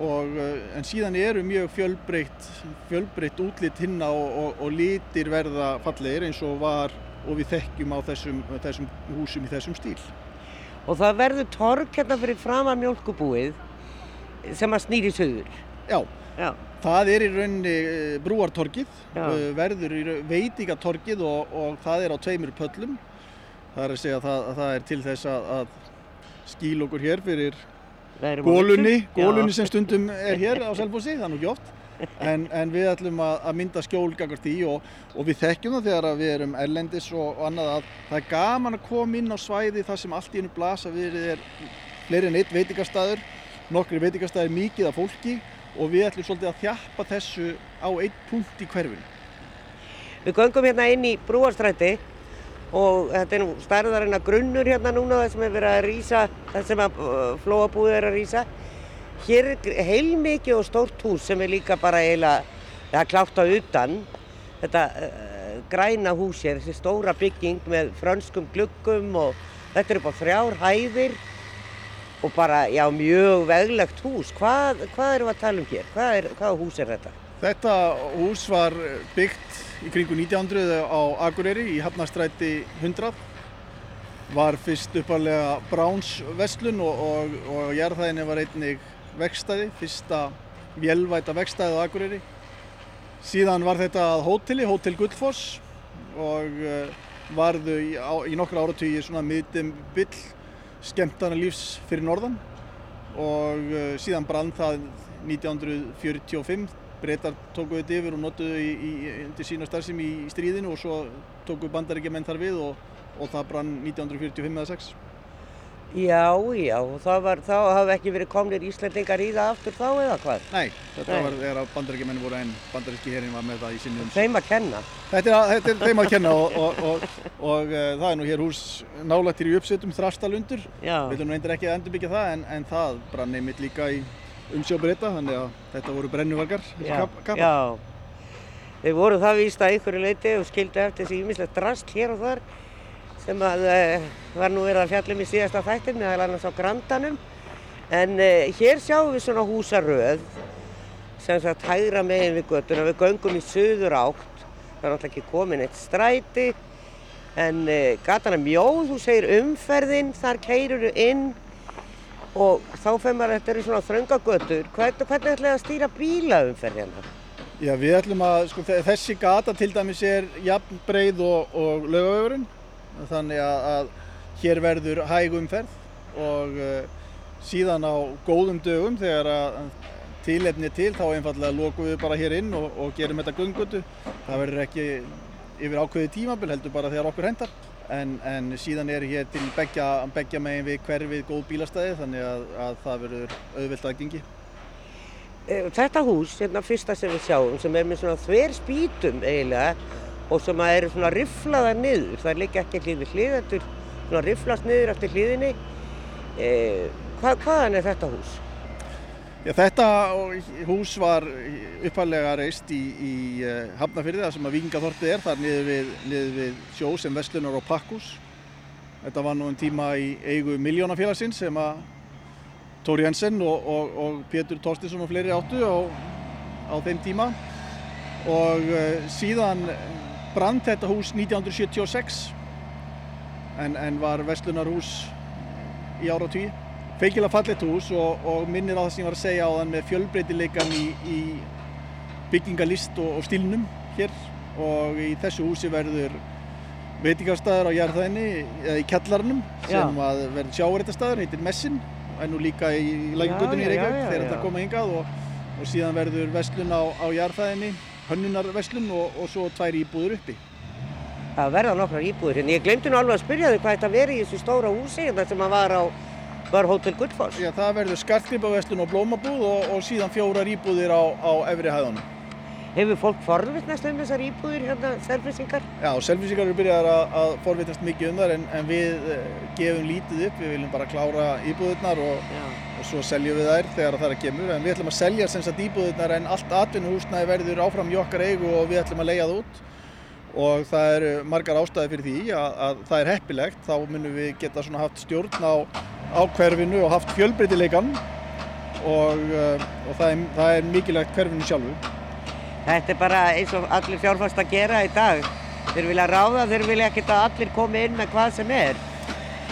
og, eh, en síðan eru mjög fjölbreytt, fjölbreytt útlitt hinna og, og, litir verða fallegir eins og var og við þekkjum á þessum, þessum húsum í þessum stíl. Og það verður tork hérna fyrir framar mjölkubúið sem að snýri sögur. Já, Já, það er í rauninni eh, brúartorkið, Já. eh, verður í veitingatorkið og, og það er á tveimur pöllum. Það er að segja að það, að það er til þess að, að skýl okkur hér fyrir gólunni, gólunni sem stundum er hér á Selfossi, það er nú ekki oft. En, en við ætlum að, að mynda skjólgangart í og, og við þekkjum það þegar við erum erlendis og, og annað að það er gaman að koma inn á svæði þar sem allt í hennu blasa við er fleiri en eitt veitingastæður, nokkri veitingastæður mikið af fólki og við ætlum svolítið að þjappa þessu á einn punkt í hverfinu. Við göngum hérna inn í brúarstræti og þetta er nú stærðarinn að grunnur hérna núna það sem er verið að rýsa, það sem að uh, flóabúið er að rýsa. Hér er heilmikið og stórt hús sem er líka bara eiginlega, það er klátt á utan, þetta uh, græna hús hér, þessi stóra bygging með frönskum gluggum og þetta er upp á þrjár hæðir og bara, já, mjög veglegt hús. Hvað, hvað erum við að tala um hér? Hvað, er, hvað hús er þetta? Þetta hús var byggt í kringu 1900 á Akureyri í Hafnarstræti 100 var fyrst uppalega Bráns vestlun og, og, og jarðhæðinni var einnig vekstæði, fyrsta vélvæta vekstæði á Akureyri. Síðan var þetta að hóteli, Hótel Gullfoss og uh, varðu í, í nokkru áratögi svona miðdum byll skemmtana lífs fyrir norðan og uh, síðan brann það 1945. Breytar tóku þetta yfir og notuðu í, í, undir sína starfsemi í, stríðinu og svo tóku bandaríkja þar við og, og það brann 1945 eða 6. Já, já, var, þá hafi ekki verið komnir Íslandingar í það aftur þá eða hvað? Nei, þetta Nei. var þegar bandaríkjamenn voru en bandaríski herin var með það í sinni umsjón. Þeim að kenna. Þetta er, þetta er þeim að kenna og, og, og, og uh, það er nú hér hús nálægt hér í uppsettum þrastalundur. Já, Við viljum nú eindir ekki endurbyggja það en, en það brann einmitt líka í umsjóbreyta þannig að þetta voru brennuvargar, þessi já, kap, já. Þeir voru það víst að einhverju leiti og skildu eftir þessi ímislegt drast hér og þar sem að uh, var nú verið að fjallum í síðasta þættin meðal annars á Grandanum. En uh, hér sjáum við svona húsaröð sem sagt hægra megin við göttuna. Við göngum í suður átt. Það er náttúrulega ekki komin eitt stræti. En uh, gatan er mjóð, þú segir umferðin, þar keirur inn og þá fer maður, þetta eru svona þröngagötur. Hvernig, hvernig ætlaði að stýra bílaumferð hérna? Já, við ætlum að, sko, þe- þessi gata til dæmis er jafn breið og, og laugavegurinn þannig að, hér verður hæg umferð og uh, síðan á góðum dögum þegar að tilefni til þá einfallega lokum við bara hér inn og, og gerum þetta göngutu. Það verður ekki yfir ákveði tímabil heldur bara þegar okkur hendar en, en síðan er hér til beggja, beggja megin við hverfið góð bílastæði þannig að, að það verður auðvelt aðgengi. Eh, Þetta hús, hérna fyrsta sem við sjáum, sem er með svona þver spýtum eiginlega og sem eru svona riflaðar niður, það liggja ekki hlið við hlið, þetta er svona riflast niður eftir hliðinni. Eh, hvað, hvaðan er þetta hús? Já, þetta hús var uppalega reist í, í uh, Hafnafyrði, þar sem að Víkingaþorpið er, þar niður við, niður við sjó sem Vestlunar og Pakkus. Þetta var nú en tíma í eigu miljónafélagsins sem að Tóri Jensen og, og, og Pétur Torstinsson og fleiri áttu á, á þeim tíma. Og uh, síðan brann þetta hús 1976 en, en var Vestlunarhús í áratví. Feikilega fallegt hús og, og minnir á það sem ég var að segja á þann með fjölbreytileikan í, í byggingalist og, og stílnum hér. Og í þessu húsi verður veitingarstaður á jarðhæðinni eða í kjallarnum sem að verður sjávaréttastaður, heitir Messin en nú líka í Lækjagötunni í Reykjavík þegar þetta koma hingað og, og síðan verður vestlun á, á jarðhæðinni hönnunarverslun og, og svo tvær íbúður uppi. Það verða nokkrar íbúðir hérna. Ég glemdi nú alveg að spyrja þig hvað þetta veri í þessu stóra húsi hérna sem að var á var Hótel Gullfoss. Já, það verður skartgripaverslun og blómabúð og, og síðan fjórar íbúðir á, á efri hæðunum. Hefur fólk forvittnast um þessar íbúðir hérna, selfisingar? Já, selfisingar eru byrjaðar að, að forvitast mikið um þar en, en við eh, gefum lítið upp, við viljum bara klára íbúðirnar og. Og svo seljum við þær þegar það er að kemur. En við ætlum að selja sem sagt íbúðirnar en allt atvinnuhúsnaði verður áfram í okkar eigu og við ætlum að leigja það út. Og það eru margar ástæði fyrir því að, að það er heppilegt, þá munum við geta svona haft stjórn á, á hverfinu og haft fjölbreytileikan og, eh, og það, er, það er mikilvægt hverfinu sjálfu. Þetta er bara eins og allir fjárfast að gera í dag. Þeir vilja ráða, þeir vilja ekkert að allir komi inn með hvað sem er.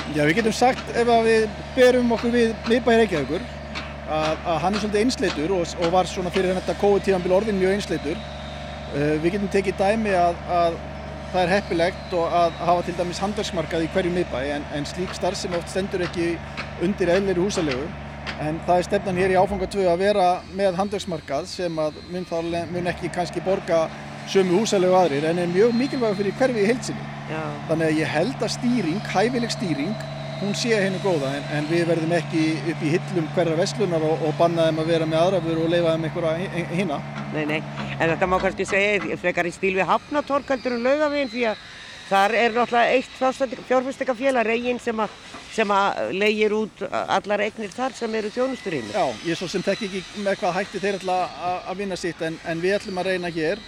Já, við getum sagt ef við berum okkur við miðbæri Reykjavíkur að, að hann er svolítið einsleitur og, og var svona fyrir þetta COVID-tíðanbíl orðin mjög einsleitur. Uh, við getum tekið dæmi að, að það er heppilegt og að hafa til dæmis handverksmarkað í hverju miðbæ en, en slík starf sem oft stendur ekki undir eðlir húsalegu. En það er stefnan hér í áfanga 2 að vera með handverksmarkað sem að mun, þá, mun ekki kannski borga sömu húsalegu aðrir en er mjög mikilvæg fyrir hverfi í heilsinni. Já. Þannig að ég held að stýring, hæfileg stýring, hún sé henni góða en, en við verðum ekki upp í hillum hverra veslunar og, og banna þeim að vera með aðrafur og leifa þeim einhverja hinna. Nei, nei, en þetta má kannski segja frekar í stíl við Hafnatorg heldur en Laugavegin því að þar er náttúrulega eitt fjárfæstingafélag, Regin, sem að, sem að leigir út allar eignir þar sem eru þjónusturinn. Já, ég svo sem þekk ekki með hvað hætti þeir að, að vinna sitt en, en við ætlum að reyna hér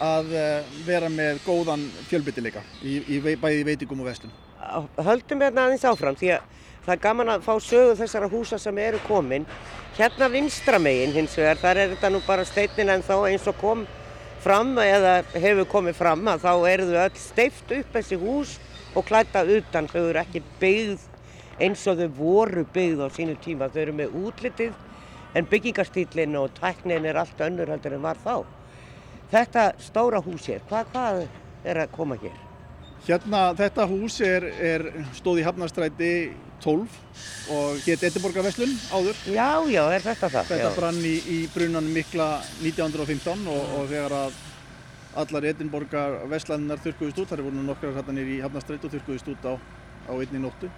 að uh, vera með góðan fjölbyttileika bæði í veitingum og vestlum. Höldum hérna aðeins áfram því að það er gaman að fá sögu þessara húsa sem eru komin. Hérna vinstramegin hins vegar, þar er þetta nú bara steinin en þá eins og kom fram eða hefur komið fram að þá eru þau öll steift upp þessi hús og klæta utan. Þau eru ekki byggð eins og þau voru byggð á sínu tíma. Þau eru með útlitið en byggingarstílinn og tæknin er allt önnur heldur en var þá. Þetta stóra hús hér, hvað, hvað er að koma hér? Hérna, þetta hús er, er stóð í Hafnarstræti 12 og hétt Edinborgarveslun áður. Já, já, er þetta það? Þetta já. brann í, í brunanum mikla 1915 og, og þegar að allar Edinborgarveslaninnar þurrkuðist út, þar er voru nokkrar hérna nýri í Hafnarstræti og þurrkuðist út á, á einni nóttu.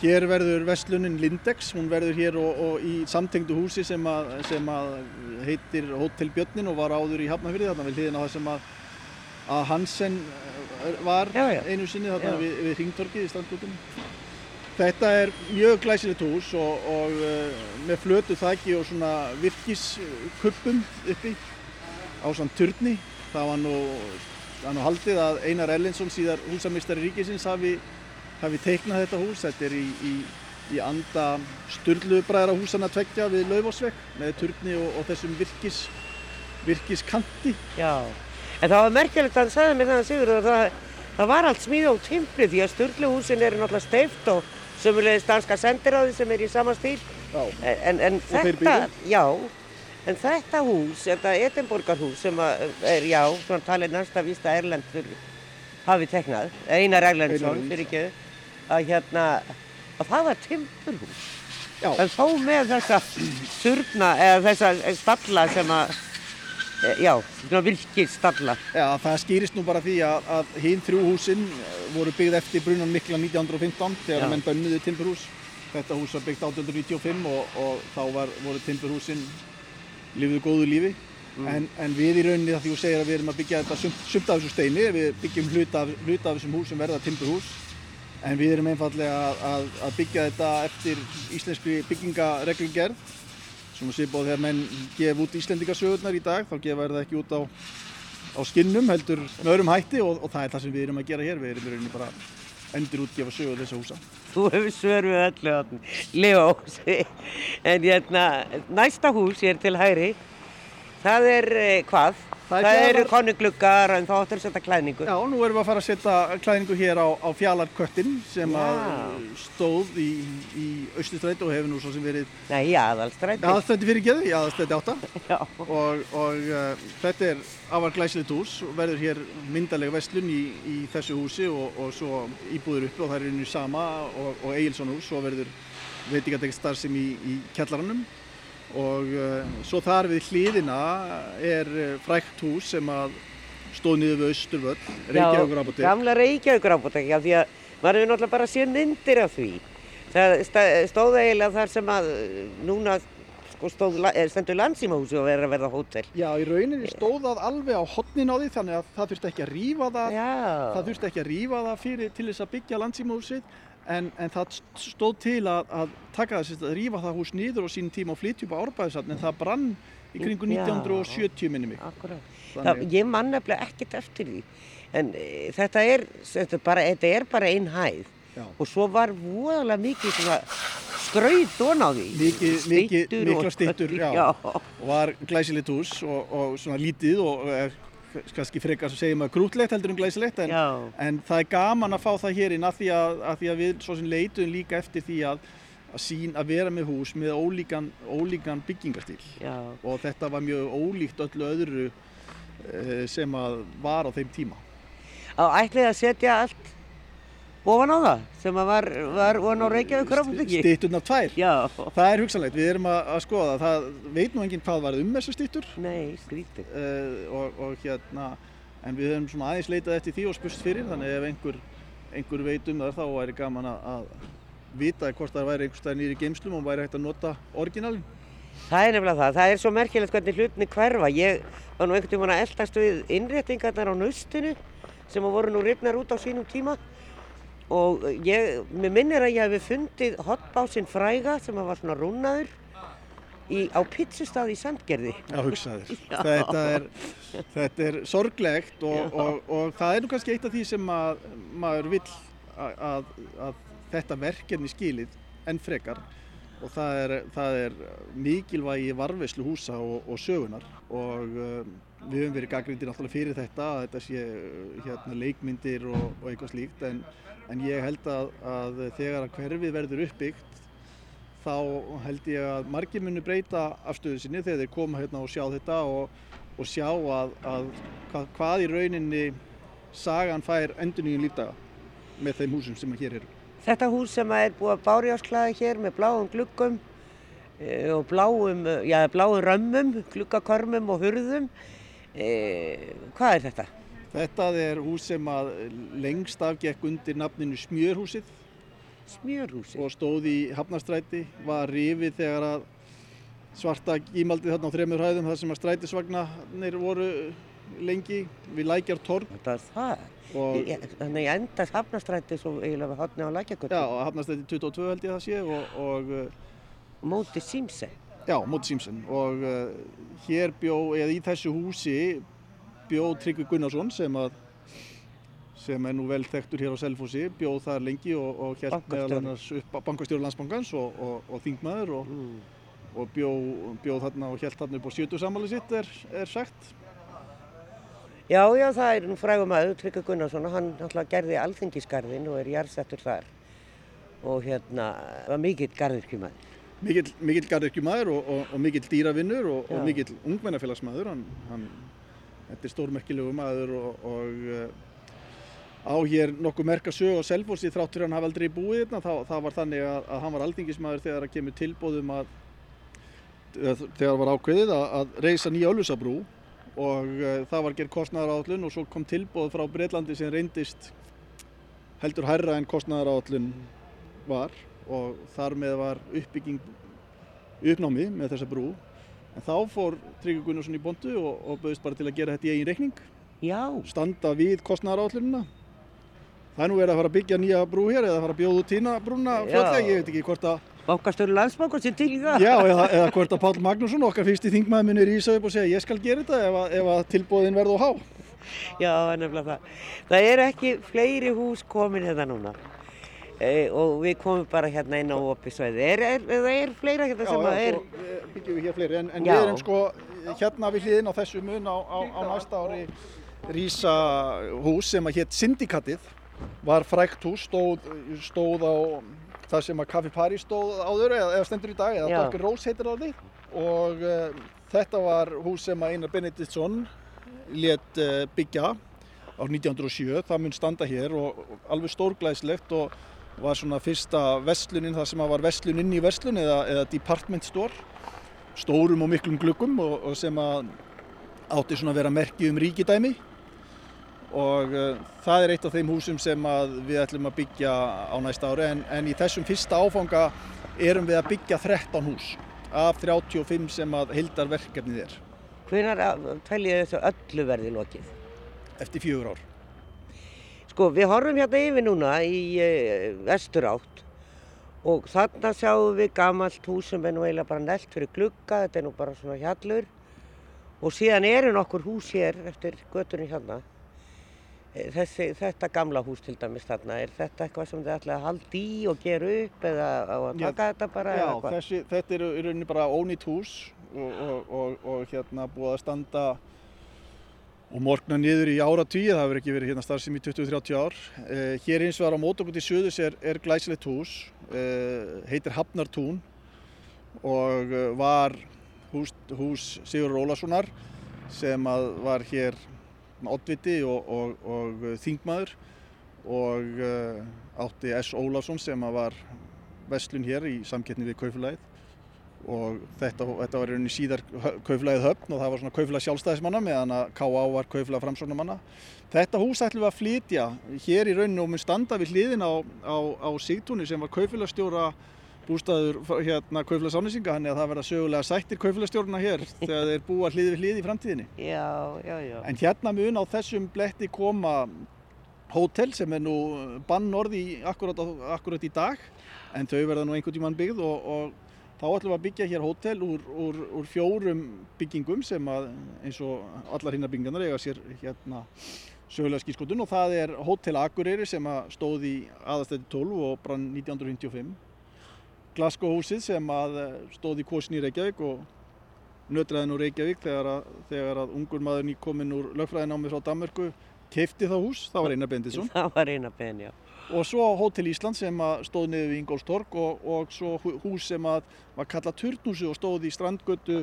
Hér verður veslunin Lindex, hún verður hér og, og í samtengdu húsi sem að, sem að heitir Hotel Björnin og var áður í Hafnarfyrði, þarna við hliðina á það sem að, að Hansen eh, var Já, já. einu sinni þarna Já. við, við Ringtorkið í strandgötunum. Þetta er mjög glæsilegt hús og, og uh, með flötu þaki og svona virkiskuppum uppi á svona turni. Það var nú, það var nú haldið að Einar Erlendsson síðar húsamistari ríkisins hafi, hafi teiknað þetta hús. Þetta er í, í, í anda sturlubræðra húsana tveggja við Laufásvegg með turni og, og þessum virkis, virkiskanti. Já, en það var merkilegt að hann sagði mér þannig Sigur að það, það var allt smíð á timpli því að sturluhúsin eru náttúrulega steift og sömulegis danska sendiráði sem er í sama stíl. Já. En, en þeir þetta, byggðu? já, en þetta hús, þetta Edinborgarhús sem er, já, svona talið næsta vísta Erlendur hafi teiknað, Einar Erlendsson, fyrir ekki, að hérna, að það var timpurhús. Já. En þó með þessa surna, eða þessa stalla sem að, e, já, svona virkir stalla. Já, það skýrist nú bara því að, að hinn þrjú húsin eh, voru byggð eftir brunan mikla 1915 þegar Já. menn bönnuðu timburhús. Þetta hús var byggt 1895 og, og þá var, voru timburhúsin lifiðu góðu lífi. En, en við í rauninni það því þú segir að við erum að byggja þetta sumt, sumt af þessu steini, við byggjum hluta af, hluta af þessum húsum verða timburhús. En við erum einfallega að, að, að byggja þetta eftir íslenskri byggingareglugerð. Svona svipað þegar menn gefa út Íslendingasögurnar í dag, þá gefa það ekki út á á skinnum heldur með öðrum hætti og, og það er það sem við erum að gera hér. Við erum rauninni bara endur útgefa sögur þessa húsa. Þú hefur svör við öllu þarna. Leo, en hérna, næsta hús hér til hæri, það er eh, hvað? Það Það, er eru konunglukkar en þá áttur að setja klæðningu. Já, nú erum við að fara að setja klæðingu hér á, á fjallarköttin sem Já. stóð í, í Östustræti og hefur nú svo sem verið Nei, í aðalstræti. aðstætti fyrir geðu, í aðstætti átta. Já. Og, og uh, þetta er afar glæsilegt hús og verður hér myndalega vestlun í, í þessu húsi og, og svo íbúður uppi og það er einu sama og, og Egilson hús og verður veitingatekst starfsem í, í kjallaranum og uh, svo þar við hliðina er uh, frækt hús sem að stóð niður við Östurvöll, Reykjavíkur ábúti. Gamla Reykjavíkur ábúti, já, því að maður hefur náttúrulega bara séð myndir af því. Það stóð eiginlega þar sem að eh, núna sko, stóð, eh, stendur landsímahúsi og verður að verða hótel. Já, í rauninni stóð það alveg á hotnin á því þannig að það þurfti ekki að rífa það, Já. það þurfti ekki að rífa það fyrir til þess að byggja landsímahúsið en, en það stóð til að, að taka þess að rífa það hús niður og sín tíma og flytja upp á árbæðisatn en það brann í kringu Já. 1970 minni mig. Ég man nefnilega ekkert eftir því. En e, þetta, er, þetta, bara, þetta er bara ein hæð. Já. Og svo var voðalega mikið svona skraut ón á því. Styttur og- mikla stittur, já. já. Og var glæsilegt hús og, og svona lítið og kannski frekar sem segir maður krútlegt heldur en glæsilegt en, en það er gaman að fá það hér inn að því að, að, því að við svo sem leituðum líka eftir því að, að, sín, að vera með hús með ólíkan, ólíkan byggingastíl Já. og þetta var mjög ólíkt öllu öðru eh, sem að var á þeim tíma. Á ætlið að setja allt ofan á það sem var, var ofan á Reykjavík ráfundingi. Stitturnar tvær. Já. Það er hugsanlegt, við erum að, að skoða það. Veit nú enginn hvað var um þessar stittur Nei, skrítið. uh, og, og hérna, en við höfum svona aðeins leitað eftir því og spurst fyrir, þannig ef einhver, einhver veit um það þá væri gaman að, að vita hvort það væri einhver stað nýri geimslum og væri hægt að nota orginalin. Það er nefnilega það. Það er svo merkilegt hvernig hlutinni hverfa. Ég var nú einhvern veginn að eldast við innréttingarnar á naustinu sem voru nú rifnar út á sínum tíma og ég, mér minnir að ég hefði fundið hotbásinn fræga sem var svona rúnaður í, á pizzustað í Sandgerði. Já, hugsaðir. Þetta er, þetta er sorglegt og, og, og það er nú kannski eitt af því sem að, maður vill að, að, að þetta verkefni skilið enn frekar og það er, það er mikilvægi varfislu húsa og, og sögunar og um, við höfum verið gaggrindir náttúrulega fyrir þetta að þetta sé hérna, leikmyndir og, og eitthvað slíkt en, en ég held að, að þegar að hverfið verður uppbyggt þá held ég að margir muni breyta afstöðu sinni þegar þeir koma hérna og sjá þetta og, og sjá að, að hvað, hvað í rauninni sagan fær endur nýjum lífdaga með þeim húsum sem hér eru. Þetta hús sem er búið að bárjásklaða hér með bláum gluggum e, og bláum, já, bláum römmum, gluggakormum og hurðum. E, hvað er þetta? Þetta er hús sem að lengst af gekk undir nafninu Smjörhúsið Smjörhúsið. og stóð í Hafnastræti, var rifið þegar að svarta gímaldið þarna á þremur hæðum þar sem að strætisvagnarnir voru lengi við lækjar torg Þetta er það. Í- Þannig ég endast hafnastræti svo eiginlega við hotni á lækjagutti. já, á Hafnastræti 22 held ég að það sé og, og Móti Símse. Já, móti Simpson og uh, hér bjó, eða í þessu húsi bjó Tryggvi Gunnarsson sem að sem er nú vel þekktur hér á Selfossi, bjóð þar lengi og, og Bankastjóri. meðal annars upp bankastjóri landsbankans og, og, og þingmaður og, Mm. og bjó, bjóð þarna og held þarna upp á 70 sammali sitt er, er sagt. Já, já, það er nú frægum aður, Tryggvi Gunnarsson, hann náttúrulega gerði alþingisgarðin og er jarðsettur þar. Og hérna, var mikill garðirkjumaður. Mikill, mikill garðirkjumæður og, og, og mikill dýravinnur og, og mikill ungmennafélagsmaður. Hann, hann, þetta er stórmerkilegu maður og, og uh, á hér nokkuð merka sög á Selfossi þrátt fyrir hann hafa aldrei búið hérna. Það, það var þannig að, að hann var alþingismadur þegar að kemur tilbóðum að þegar var ákveðið að, að reysa nýja Ölfusabrú og uh, það var gerð kostnæðarállun og svo kom tilbóð frá Breitlandi sem reyndist heldur hærra en kostnæðarállun var og þar með var uppbygging uppnámi með þessa brú en þá fór Tryggvi Gunnarsson í bondu og, og bauðist bara til að gera þetta í eigin reikning Já, standa við kostnæðarállunina það er nú verið að fara að byggja nýja brú hér eða að fara að bjóða út tína brúna Já. fljótlega, ég veit ekki hvort að bankastöru landsbankur sem til í það. já, eða, eða hvort að Páll Magnússon okkar fyrsti þingmaður minni rýsa upp og segja ég skal gera þetta ef að, ef að tilbóðin verða á há Já, nefnilega það. Það eru ekki fleiri hús komin hérna núna. E, og við komum bara hérna inn á opisvæði. Er, er, fleira hérna sem að er... svo eh, byggjum við hér fleiri. En, en við erum sko hérna við hliðin á þessu mun á, á, á næsta ári rísa hús sem að hétt Syndikatið var frækt hús, stóð, stóð á það sem að Café Paris stóð áður eða, eða stendur í dag, eða. Dorkin Rose heitir það því. Og uh, þetta var hús sem að Einar Benediktsson let uh, byggja á 1907, það mun standa hér og, og alveg stórglæslegt og var svona fyrsta vestlunin það sem var vestlun inn í vestlun eða, eða department store stórum og miklum gluggum og, og sem að átti svona að vera merki um ríkidæmi og uh, það er eitt af þeim húsum sem við ætlum að byggja á næsta ári en, en í þessum fyrsta áfanga erum við að byggja 13 hús af 35 sem að heildar verkefnið er Hvenar teljið þessu öllu verði lokið? eftir fjögur ár. Sko, við horfum hérna yfir núna í e, vestur átt og þarna sjáum við gamalt hús sem er nú eiginlega bara nelt fyrir glugga, þetta er nú bara svona hjallur og síðan eru nokkur hús hér eftir göttunni hérna. E, Þessi, þetta gamla hús til dæmis þarna, er þetta eitthvað sem þið ætlaði að halda í og gera upp eða að Já, taka þetta bara Já, þessi, þetta eru í rauninni bara ónýtt hús og, og, og, og hérna búið að standa og morgna niður í áratvíð, það hefur ekki verið hérna starfsemi í 20-30 ár. Eh, hér hins vegar á mótokut í söðus er, er glæsilegt hús, eh, heitir Hafnartún og eh, var hús, hús Sigur Rólassonar sem var hér oddviti og, og, og þingmaður og uh, átti S. Ólafsson sem var vestlun hér í samkettni við kaufélagið og þetta, þetta var í rauninni síðar kaufélagið höfn og það var svona kaufélag sjálfstæðismanna meðan að K.A. var kaufélag framsóknarmanna. Þetta hús ætlum við að flytja hér í rauninni og mun standa við hliðin á, á, á Sigtúni sem var kaufélagstjóra bústaður hérna kaufélags ánýsinga þannig að það verða sögulega sættir kaufélagstjórna hér þegar þeir búa hlið við hlið í framtíðinni. Já, já, já. En hérna mun á þessum bletti koma hótel sem er nú bannorði akkurat, akkurat í dag en þau verða nú einhvern tímann byggð og, og þá ætlum við að byggja hér hótel úr, úr, úr fjórum byggingum sem að eins og allar hinnar byggingarnar eiga sér hérna sögulega skýrskotun og það er Hótel Akureyri sem að stóð í aðastætti 12 og brann 1955 Glasgow húsið sem að eh, stóð í Kosin í Reykjavík og nötraðin úr Reykjavík þegar að, þegar að ungur maður nýkominn úr lögfræðinámi frá Danmörku keifti það hús, það var Einar Bendisson Það var eina ben, já. Og svo Hótel Ísland sem stóð niður við Ingólfstorg og, og svo hú- hús sem var kallað Turnhúsi og stóð í strandgötu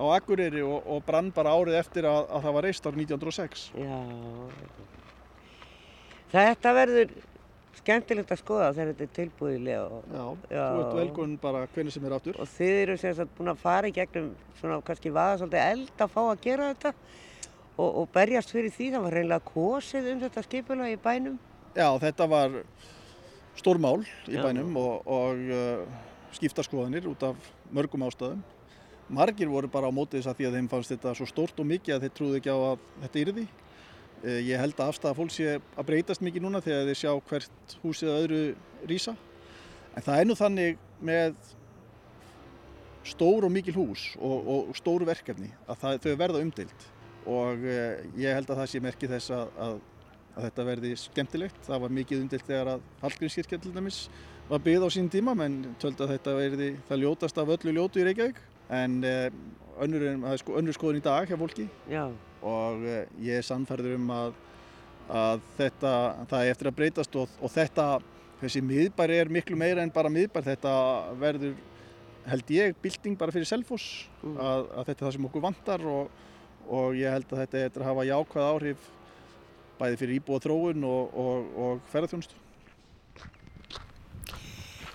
á Akureyri og, og brann bara árið eftir að, að það var reist árið 1906. Já. Þetta verður skemmtilegt að skoða þegar þetta er tilbúiðilega og, Já, Já. þú ert velkomin bara hvernig sem er áttur. og þið eru sem sagt búin að fara í gegnum svona kannski vaða svolítið eld að fá að gera þetta og, og berjast fyrir því það var reynilega kosið um þetta skipulag í bænum. Já, þetta var stórmál í Já. bænum og, og uh, skiptaskoðanir út af mörgum ástæðum. Margir voru bara á móti þess að því að þeim fannst þetta svo stórt og mikið að þeir trúðu ekki á að þetta yrði. Uh, ég held að afstæða fólk sé að breytast mikið núna þegar þeir sjá hvert húsið að öðru rýsa. En það er nú þannig með stór og mikil hús og, og stóru verkefni að það, þau verða umdild og uh, ég held að það sé merki þess að, að að þetta verði skemmtilegt. Það var mikið umdilt þegar að Hallgrímskirkja til dæmis var byggð á sín tíma, menn töldu að þetta verði það ljótast af öllu ljótu í Reykjavík. En eh, önnur, sko, önnur skoðun í dag hjá fólki Já, og eh, ég er sannfærður um að, að þetta, það er eftir að breytast og, og þetta, þessi miðbær er miklu meira en bara miðbær. Þetta verður, held ég, bylting bara fyrir Selfoss, Mm. að, að þetta er það sem okkur vantar og, og ég held að þetta er að hafa jákvæð áhrif bæði fyrir íbúa þróun og, og, og ferðarþjónustu.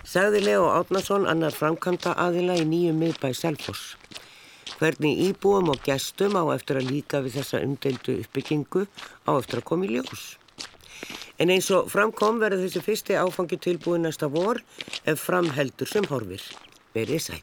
sagði Leo Átnason annar framkvæmda aðila í nýjum miðbæ Selfoss. Hvernig íbúum og gestum á eftir að líka við þessa umdeildu uppbyggingu á eftir að koma í ljós. En eins og framkom verður þessi fyrsti áfangi tilbúin næsta vor ef framheldur sem horfir. Verið sæl.